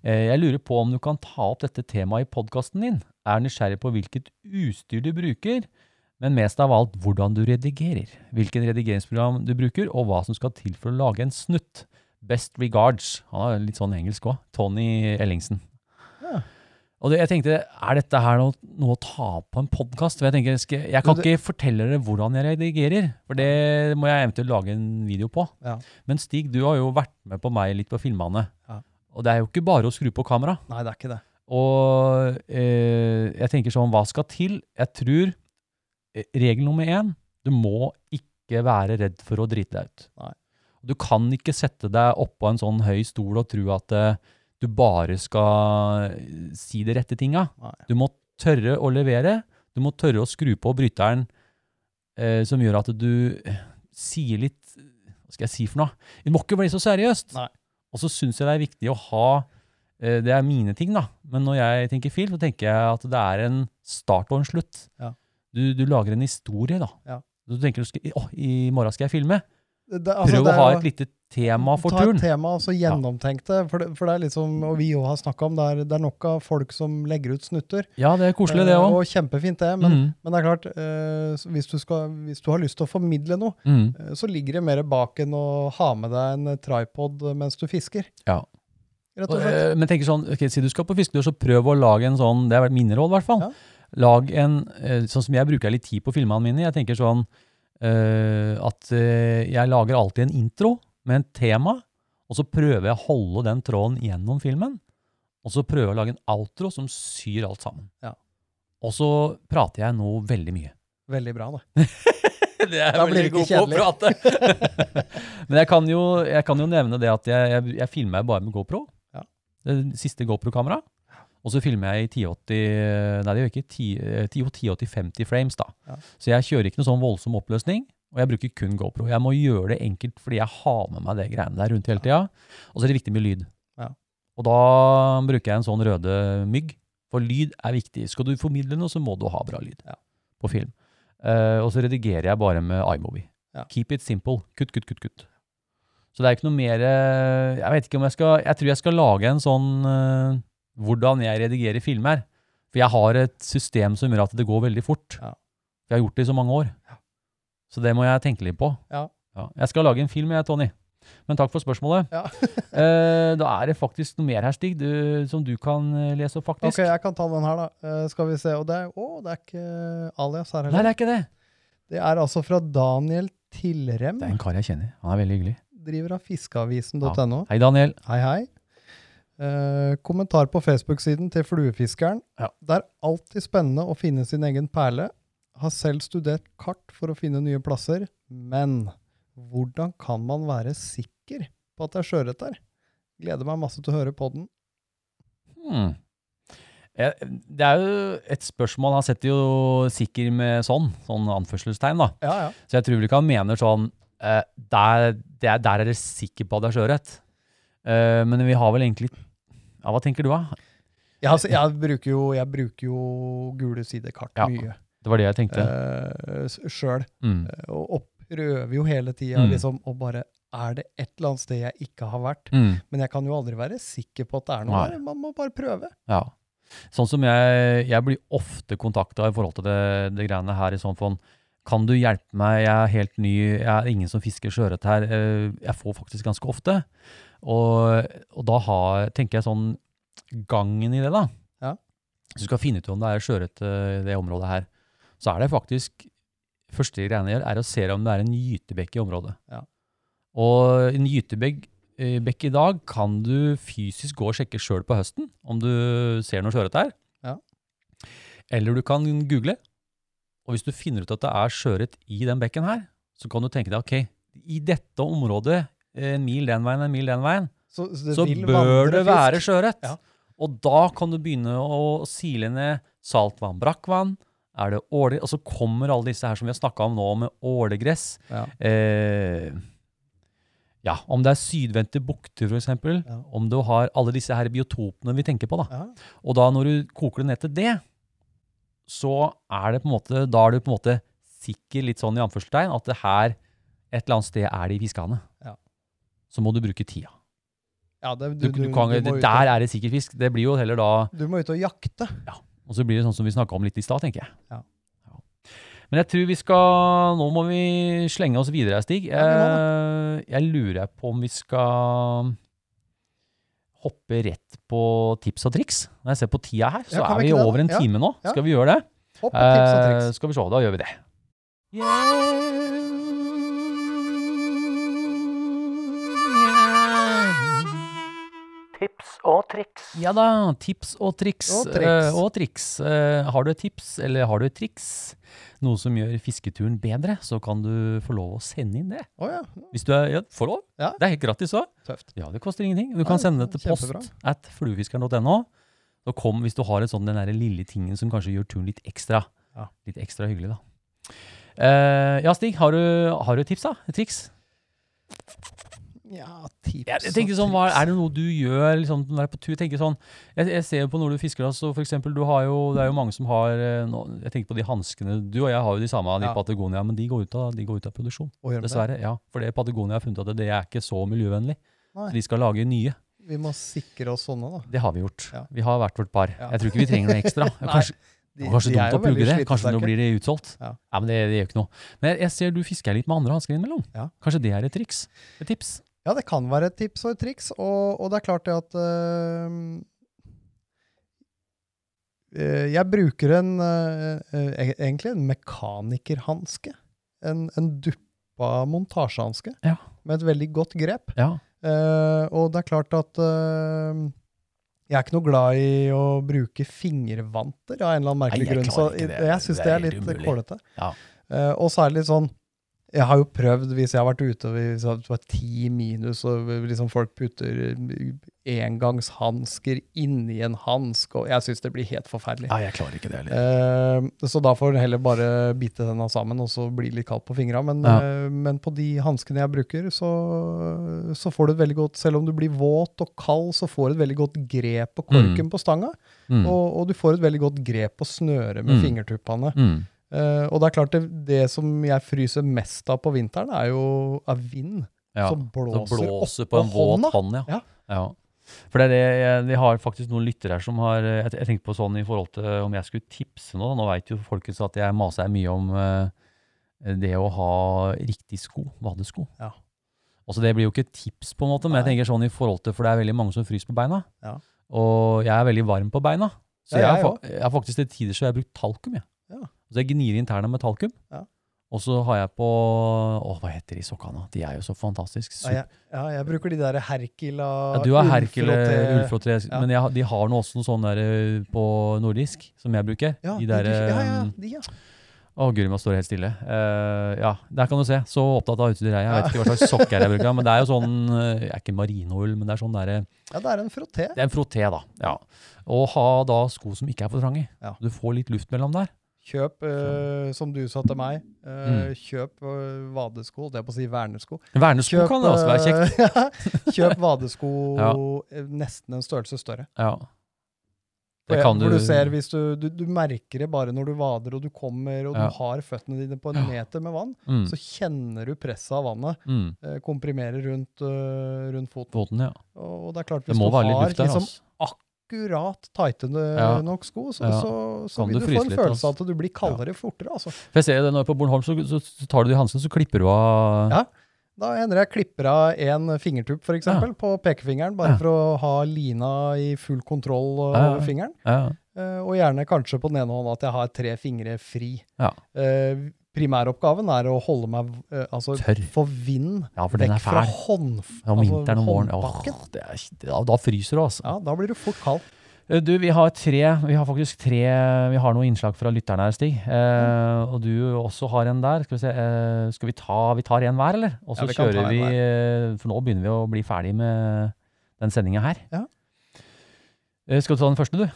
Eh, jeg lurer på om du kan ta opp dette temaet i podkasten din. Er nysgjerrig på hvilket utstyr du bruker, men mest av alt hvordan du redigerer. Hvilken redigeringsprogram du bruker, og hva som skal til for å lage en snutt. Best regards. Han er litt sånn engelsk òg. Tony Ellingsen. Ja. Og det, jeg tenkte, er dette her noe, noe å ta på en podkast? Jeg, tenker, skal, jeg kan ikke fortelle dere hvordan jeg redigerer, for det må jeg eventuelt lage en video på. Ja. Men Stig, du har jo vært med på meg litt på filmene. Ja. Og det er jo ikke bare å skru på kamera. Nei, det er ikke det. Og eh, jeg tenker sånn, hva skal til? Jeg tror eh, regel nummer én, du må ikke være redd for å drite deg ut. Nei. Du kan ikke sette deg oppå en sånn høy stol og tro at eh, du bare skal eh, si de rette tinga. Du må tørre å levere. Du må tørre å skru på bryteren eh, som gjør at du eh, sier litt Hva skal jeg si for noe? Det må ikke bli så seriøst. Nei. Og så syns jeg det er viktig å ha eh, Det er mine ting, da. Men når jeg tenker film, så tenker jeg at det er en start og en slutt. Ja. Du, du lager en historie, da. Ja. Du tenker at oh, i morgen skal jeg filme. Det, altså, Prøv å er ha et lite tema for Ta et tema og så gjennomtenk det. For, det. for det er liksom, og vi òg har snakka om, det er, det er nok av folk som legger ut snutter. Ja, det er koselig, det også. òg. Og kjempefint, det. Men, Mm, men det er klart, eh, hvis, du skal, hvis du har lyst til å formidle noe, mm. eh, så ligger det mer bak enn å ha med deg en eh, tripod mens du fisker. Ja. Rett og Og, slett. eh, Men tenker sånn, ok, si du skal på fisketur, så prøv å lage en sånn, det vært min råd i hvert fall. Ja. Lag en, eh, sånn som jeg bruker litt tid på filmene mine, jeg tenker sånn eh, at eh, jeg lager alltid en intro med en tema, og så prøver jeg å holde den tråden gjennom filmen, og så prøver jeg å lage en outro som syr alt sammen. Ja. Og så prater jeg nå veldig mye. Veldig bra, da. det er Da blir det ikke kjedelig. prate. Men jeg kan, jo, jeg kan jo nevne det at jeg, jeg, jeg filmer bare med GoPro. Ja. Det siste GoPro-kamera. Og så filmer jeg i 1080 Nei, det gjør ikke. 10, eh, 10, 1080 50 frames, da. Ja. Så jeg kjører ikke noe sånn voldsom oppløsning. Og jeg bruker kun GoPro. Jeg må gjøre det enkelt fordi jeg har med meg det greiene der rundt hele tida. Og så er det viktig med lyd. Ja. Og da bruker jeg en sånn røde mygg, for lyd er viktig. Skal du formidle noe, så må du ha bra lyd Ja. på film. Uh, og så redigerer jeg bare med iMovie. Ja. Keep it simple. Kutt, kutt, kutt, kutt. Så det er ikke noe mer eh, Jeg vet ikke om jeg skal Jeg tror jeg skal lage en sånn eh, hvordan jeg redigerer filmer. For jeg har et system som gjør at det går veldig fort. Ja. For jeg har gjort det i så mange år. Så det må jeg tenke litt på. Ja. Jeg skal lage en film, jeg, Tony. Men takk for spørsmålet. Ja. eh, da er det faktisk noe mer her, Stig, du, som du kan eh, lese opp, faktisk. Ok, jeg kan ta den her, da. Eh, skal vi se. Og det er, å, det er ikke alias her Nei, det er ikke det. Det er altså fra Daniel Tilrem. Det er en kar jeg kjenner. Han er veldig hyggelig. Driver av fiskeavisen.no. Hei, Daniel. Hei, hei. Eh, kommentar på Facebook-siden til Fluefiskeren. Ja. Det er alltid spennende å finne sin egen perle. Har selv studert kart for å finne nye plasser, men hvordan kan man være sikker på at det er sjøørret der? Gleder meg masse til å høre podden. Hmm. Eh, Det er jo et spørsmål Han setter jo sikker med sånn, sånn anførselstegn, da. Ja, ja. Så jeg tror vel ikke han mener sånn eh, der, er, der er dere sikker på at det er sjøørret. Eh, men vi har vel egentlig Ja, hva tenker du, da? Jeg, altså, jeg, bruker jo, jeg bruker jo gule sidekart Ja. mye Det var det jeg tenkte. uh, sjøl. Mm. og, og prøver jo hele tida Mm. liksom å bare Er det et eller annet sted jeg ikke har vært? Mm. Men jeg kan jo aldri være sikker på at det er noe der. Man må bare prøve. Ja. Sånn som jeg, jeg blir ofte kontakta i forhold til det, det greiene her i sånn fond. Kan du hjelpe meg, jeg er helt ny, jeg er ingen som fisker sjøørret her. Eh, Jeg får faktisk ganske ofte. Og, og da har, tenker jeg sånn gangen i det, da. Ja. Hvis du skal finne ut om det er sjøørret i det området her, så er det faktisk Første greiene jeg gjør, er å se om det er en gytebekk i området. Ja. Og en gytebekk eh, bekk i dag kan du fysisk gå og sjekke sjøl på høsten, om du ser noe sjøørret der. Ja. Eller du kan google. Og hvis du finner ut at det er sjøørret i den bekken her, så kan du tenke deg ok, i dette området, en mil den veien, en mil den veien, Så, så, det så bør det være sjøørret. Ja. Og da kan du begynne å sile ned saltvann, brakkvann. Er det åle, og så kommer alle disse her som vi har snakka om nå, med ålegress. Ja. Eh, ja, om det er sydvendte bukter, f.eks. Ja. Om du har alle disse her biotopene vi tenker på. da. Ja. Og da når du koker det ned til det, så er det på en måte, da er du på en måte sikker, litt sånn i anførselstegn, at det her et eller annet sted er de fiskene. Ja. Så må du bruke tida. Ja, det, Du, du, kan, må der er det sikker fisk. Det blir jo heller da du må ut og jakte. Ja. Og så blir det sånn som vi snakka om litt i stad, tenker jeg. Ja. Ja. Men jeg tror vi skal Nå må vi slenge oss videre, Stig. Ja, Eh, jeg lurer på om vi skal hoppe rett på tips og triks. Når jeg ser på tida her, så Ja, er vi vi det, over en time nå. Ja. Skal vi gjøre det? Hopp tips og Eh, triks. skal vi se, da gjør vi det. Tips og triks. Ja da, tips og triks. Og triks. Uh, og triks. Uh, har du et tips, eller har du et triks, noe som gjør fisketuren bedre, så kan du få lov å sende inn det. Oh, ja, Hvis du er, ja, får lov. Ja. Det er helt gratis òg. Ja, det koster ingenting. Du Ja, kan sende det til kjempebra. post at fluefiskeren.no. Så kom hvis du har et sånn, den der lille tingen som kanskje gjør turen litt ekstra. Ja. Litt ekstra hyggelig, da. Uh, ja, Stig, har du, har du et tips, da? Et triks? Ja, tips Jeg, jeg tenker sånn, hva, Er det noe du gjør liksom, når du er på tur? Jeg sånn, jeg, jeg ser jo på når du fisker, altså, for eksempel, du har jo, det er jo mange som har eh, nå, Jeg tenker på de hanskene Du og jeg har jo de samme, de Ja. Patagonia, men de går ut av, de går ut av produksjon. Dessverre. det? Ja. For det Patagonia har funnet at det er ikke så miljøvennlig. Nei. Så de skal lage nye. Vi må sikre oss sånne, da. Det har vi gjort. Ja. Vi har hvert vårt par. Ja. Jeg tror ikke vi trenger noe ekstra. Kanskje, De, kanskje de dumt å plugge det. Kanskje nå blir det utsolgt. Ja. men det, det gjør ikke noe. Men jeg, jeg ser du fisker litt med andre hansker innimellom. Ja. Kanskje det er et triks? Et tips? Ja, det kan være et tips og et triks, og, og det er klart det at øh, øh, Jeg bruker en øh, egentlig en mekanikerhanske. En, en duppa montasjehanske Ja. med et veldig godt grep. Ja. Uh, og det er klart at jeg er ikke noe glad i å bruke fingervanter av en eller annen merkelig Nei, jeg grunn. Så det. jeg syns Det det er litt kålete. Ja. Uh, og så det litt sånn Jeg har jo prøvd, hvis jeg har vært ute og hvis det var ti minus, og liksom folk putter engangshansker inni en hanske jeg syns det blir helt forferdelig. Nei, jeg klarer ikke det heller. Eh, så da får en heller bare bite denne sammen og så bli litt kaldt på fingra. Men, Ja. eh, men på de hanskene jeg bruker, så, så får du et veldig godt Selv om du blir våt og kald, så får du et veldig godt grep på korken på stanga. Mm. Og, og du får et veldig godt grep på snøret med Mm. fingertuppene. Eh, og det er klart, det, det som jeg fryser mest av på vinteren, er jo er vind. Ja. som blåser, Som blåser opp på en våt hånd, ja. Ja. For det er det, jeg, vi har faktisk noen lyttere her som har Jeg, jeg tenkte på sånn i forhold til om jeg skulle tipse nå. Nå veit jo folkens at jeg maser mye om uh, det å ha riktig sko, vadesko. Ja. Altså Det blir jo ikke et tips, på en måte, men jeg tenker sånn i forhold til For det er veldig mange som fryser på beina. Ja. Og jeg er veldig varm på beina. Så jeg har faktisk til tider så jeg har brukt talkum. Jeg. Så jeg gnir inn tærne med talkum. Ja. Og så har jeg på Å, hva heter de sokkene? De er jo så fantastiske. Ja, jeg, ja, jeg bruker de der Herkila Ja, du har Herkila ullfrotté, Ja. men jeg, de har nå også noe sånn der eh, på nordisk som jeg bruker. Ja, de de der, de ja, ja, eh, de, ja. Å, guri meg står helt stille. Uh, ja, der kan du se. Så opptatt av utstyr jeg er. Jeg vet ikke hva slags sokker jeg bruker, men det er jo sånn Det er ikke marinoull, men det er sånn derre ja, det er en frotté. Det er en frotté, da. Ja. Og ha da sko som ikke er for trange. Du får litt luft mellom der. Kjøp, uh, som du sa til meg, uh, Mm. kjøp uh, vadesko, det er på å si vernesko. Vernesko kan det også være kjekt. kjøp vadesko Ja. nesten en størrelse større. Ja. Det kan du du ser hvis du, du, du merker det bare når du vader og du kommer og Ja. du har føttene dine på en meter med vann, mm. så kjenner du presset av vannet mm. eh, komprimere rundt, rundt foten. Foten, ja. Og det er klart, Det må du være litt luft der. liksom altså. Akkurat tightende Ja. nok sko, så, Ja. så, så vil du du få en litt, følelse altså. av at du blir kaldere fortere. altså. For jeg ser det når på Bornholm, så, så, tar du de hanskene, så klipper du av Ja. Da hender jeg klipper av en fingertupp for eksempel, på pekefingeren, bare Ja. for å ha lina i full kontroll Ja, ja. over fingeren. ja. Eh, og gjerne kanskje på den ene hånda at jeg har tre fingre fri. Ja. Eh, primæroppgaven er å holde meg eh, altså, Tørr. få vind ja, vekk fra hånd, Om altså vinteren og våren. Åh, er, da, da fryser du, altså. Ja, da blir du fort kald. Eh, Du, vi har tre, vi har faktisk tre, vi har noen innslag fra lytterne her, Stig. Eh, og du også har en der. Skal vi se, eh, skal vi ta, vi tar en hver, eller? Og så Ja, vi kjører vi, eh, for nå begynner vi å bli ferdig med den sendinga her. Ja. Eh, skal du ta den første, du?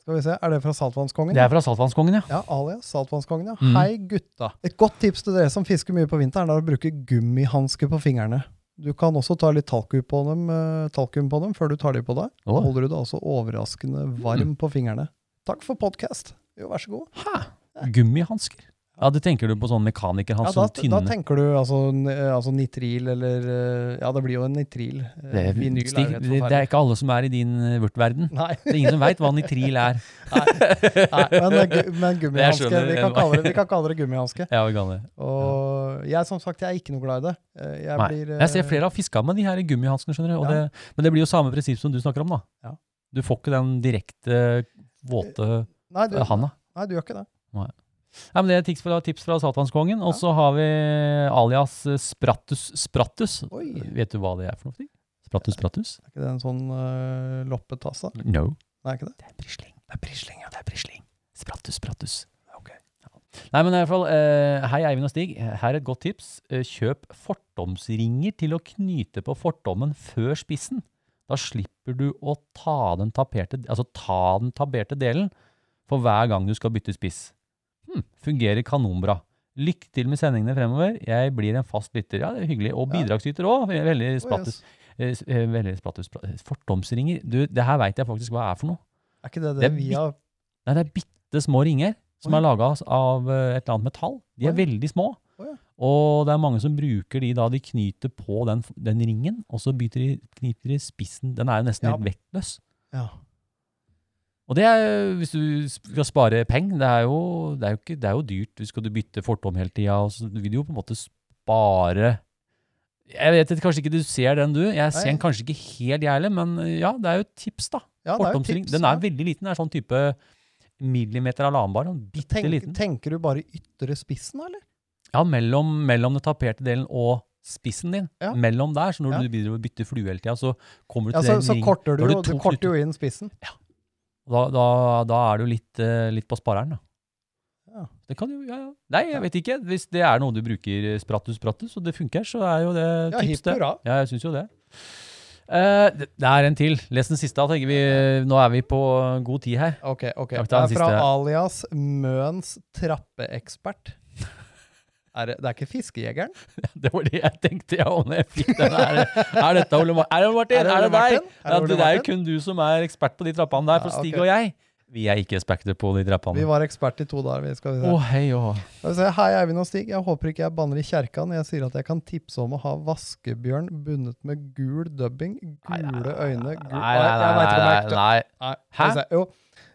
Skal vi se, Er det fra Saltvannskongen? Det er fra Saltvannskongen, ja. Ja, alias Saltvannskongen, ja. Mm. Hei, gutta. Et godt tips til dere som fisker mye på vinteren, er å bruke gummihansker på fingrene. Du kan også ta litt talkum på dem, eh, talkum på dem før du tar dem på deg. Da holder du deg også overraskende varm på fingrene. Takk for podkast. Jo, vær så god. Hæ? Gummihansker? Ja, det tenker du på sånn mekanikerhansker, Ja, da, sånn tynne. da tenker du altså, eh, altså nitril eller eh, Ja, det blir jo en nitril. Eh, det, Vinyl Stig, er det, det er ikke alle som er i din vurtverden. Nei, Det er ingen som veit hva nitril er. nei men, eh, men gummihanske. Vi, kan kalle det- vi kan kalle det gummihanske. Ja, vi kan det. Og jeg som sagt, jeg er ikke noe glad i det. Jeg, Nei. blir, Jeg ser flere har fiska med de her gummihanskene, skjønner du. Og Ja. det, men det blir jo samme prinsipp som du snakker om, da. Ja. Du får ikke den direkte våte Nei, du, handa. nei, du gjør ikke det. Nei, men Det er tips fra, tips fra Satanskongen. Og så har vi alias eh, Sprattus Sprattus. Oi. Vet du hva det er for noe? ting? Sprattus Sprattus? Er ikke det en sånn uh, loppetasse? No. Nei, ikke det? Det er brisling. Det er brisling, ja. Det er brisling. Sprattus Sprattus. Ok. Ja. Nei, men i hvert fall, uh, Hei, Eivind og Stig. Her er et godt tips. Uh, kjøp fortomsringer til å knyte på fortommen før spissen. Da slipper du å ta den taperte, altså ta den taberte delen for hver gang du skal bytte spiss. Hm, fungerer kanonbra. Lykke til med sendingene fremover. Jeg blir en fast lytter. Ja, det er hyggelig. Og bidragsyter òg. Veldig splattus. Oh, yes. eh, eh, Veldig sprattus. Fortomsringer. Du, det her veit jeg faktisk hva er for noe. Er ikke det det, Det vi har Nei, det er bitte små ringer som Å, er laga av eh, et eller annet metall. De er oh, ja. veldig små. Ja. Og det er mange som bruker de da de knyter på den, den ringen, og så de, knyter de spissen. Den er jo nesten Ja. helt vektløs. Ja. Og det er, hvis du skal spare penger, det er jo, det er jo, ikke, det er jo dyrt. Skal du bytte fortom hele tida, så vil du jo på en måte spare Jeg vet at kanskje ikke du ser den, du. Jeg ser Nei. den kanskje ikke helt, jeg heller, men ja, det er jo et tips, da. ja, Fortomsring. Den ja. er veldig liten. Det er sånn type millimeter av lambar. sånn Bitte Tenk, liten. tenker du bare ytre spissen, eller? Ja, mellom, mellom den taperte delen og spissen din. Ja. Mellom der, så når Ja. du begynner å bytte flue hele tida, så kommer du Ja, til så, den så korter du, du du korter jo inn spissen. Da, da, da er du litt, eh, litt på spareren, da. Ja. Det kan jo, ja, ja. Nei, jeg vet ikke. Hvis det er noe du bruker sprattus, sprattus, og det funker, så er jo det Ja, tips, det. Ja, jeg syns jo det. Uh, det er en til. Les den siste. tenker vi. Nå er vi på god tid her. Ok, ok. Det er fra alias Møns trappeekspert. Er det, det er ikke Fiskejegeren? Det var det jeg tenkte, ja. Og jeg fikk den her Er dette Ole Martin? Er det Martin? Er det Er det deg? Er det Ja, det er jo kun du som er ekspert på de trappene der. For Stig ok. og jeg, vi er ikke eksperter på de trappene. Vi var ekspert i to dager. Vi skal vi se. Å, hei oh. Hei, Eivind og Stig. Jeg håper ikke jeg banner i kjerka når jeg sier at jeg kan tipse om å ha vaskebjørn bundet med gul dubbing, gule øyne gul... Nei, nei, nei. nei, om nei, nei. Nei, Hæ? Jo.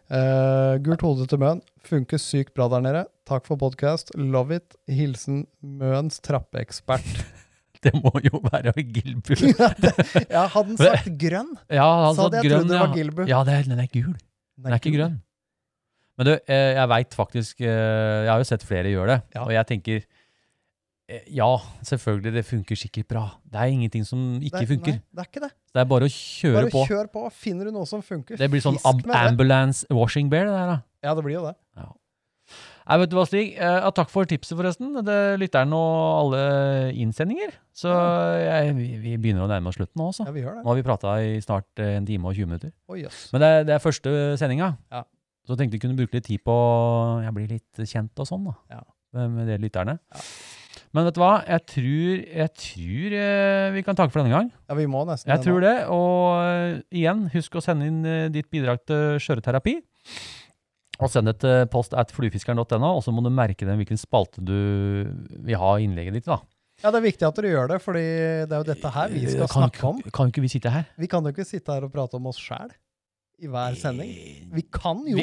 Eh, gult hode til Møn. Funker sykt bra der nede. Takk for podkast. Love it. Hilsen Møns trappeekspert. Det må jo være Gilbu. ja, hadde den sagt grønn, Ja, han så hadde jeg grønn, trodd det var Gilbu. Ja, det er, den er gul. Den er ikke grønn. Men du, eh, jeg veit faktisk eh, Jeg har jo sett flere gjøre det, Ja. og jeg tenker Ja, selvfølgelig, det funker sikkert bra. Det er ingenting som ikke Det er- funker. Nei, det er ikke det. Det er bare å kjøre Bare på. kjør på. Finner du noe som funker, Det blir sånn det. ambulance washing bear, det der, da. Ja, det blir jo det. Nei, vet du hva, Stig? Eh, ja, takk for tipset, forresten. Det lytteren og alle innsendinger. Så jeg, vi, vi begynner å nærme oss slutten nå, altså. Ja, vi gjør Nå har vi prata i snart eh, en time og 20 minutter. Oh, yes. Men det er, det er første sendinga. Ja. Så tenkte jeg kunne bruke litt tid på Jeg blir litt kjent og sånn, da. Ja. Med, med de lytterne. Ja. Men vet du hva? Jeg tror, jeg tror eh, vi kan takke for denne gang. Ja, vi må nesten Jeg tror det. Og eh, igjen, husk å sende inn eh, ditt bidrag til skjøreterapi. Og send det til post at fluefiskeren.no, og så må du merke den hvilken spalte du vil ha i innlegget ditt. da. Ja, det er viktig at dere gjør det, fordi det er jo dette her vi skal Eh, kan, snakke om. Kan, kan ikke vi sitte her? Vi kan jo ikke sitte her og prate om oss sjæl i hver sending. Vi kan jo.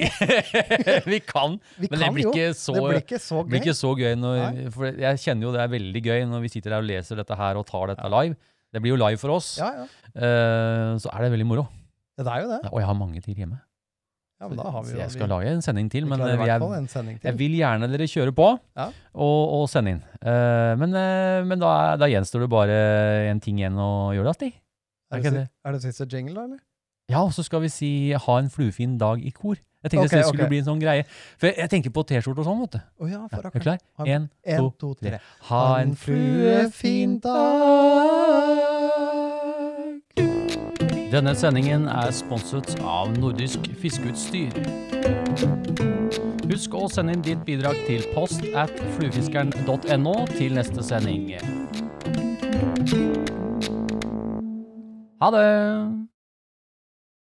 Vi, kan, Vi men det blir ikke så, Det blir ikke så blir ikke så gøy. Når, for jeg kjenner jo det er veldig gøy når vi sitter her og leser dette her og tar dette live. Det blir jo live for oss. Ja, ja. Uh, så er det veldig moro. Det er jo det. Og jeg har mange til hjemme. Ja, men da har vi Så jo jeg skal lage en sending til, men klarer eh, en jeg vil gjerne dere kjøre på Ja. og, og sende inn. Uh, men uh, men da, da gjenstår det bare en ting igjen å gjøre, da, Stig. Er det, er det siste jingle, da, eller? Ja, og så skal vi si ha en fluefin dag i kor. Jeg tenkte okay, det skulle okay. bli en sånn greie. For jeg, jeg tenker på T-skjorte og sånn, vet du. Oh, ja, Ja, for er du klar? Ha- En, En, to, to, tre. Ha en fluefin dag. Denne sendingen er sponset av Nordisk Fiskeutstyr. Husk å sende inn ditt bidrag til post at fluefiskeren.no til neste sending. Ha det!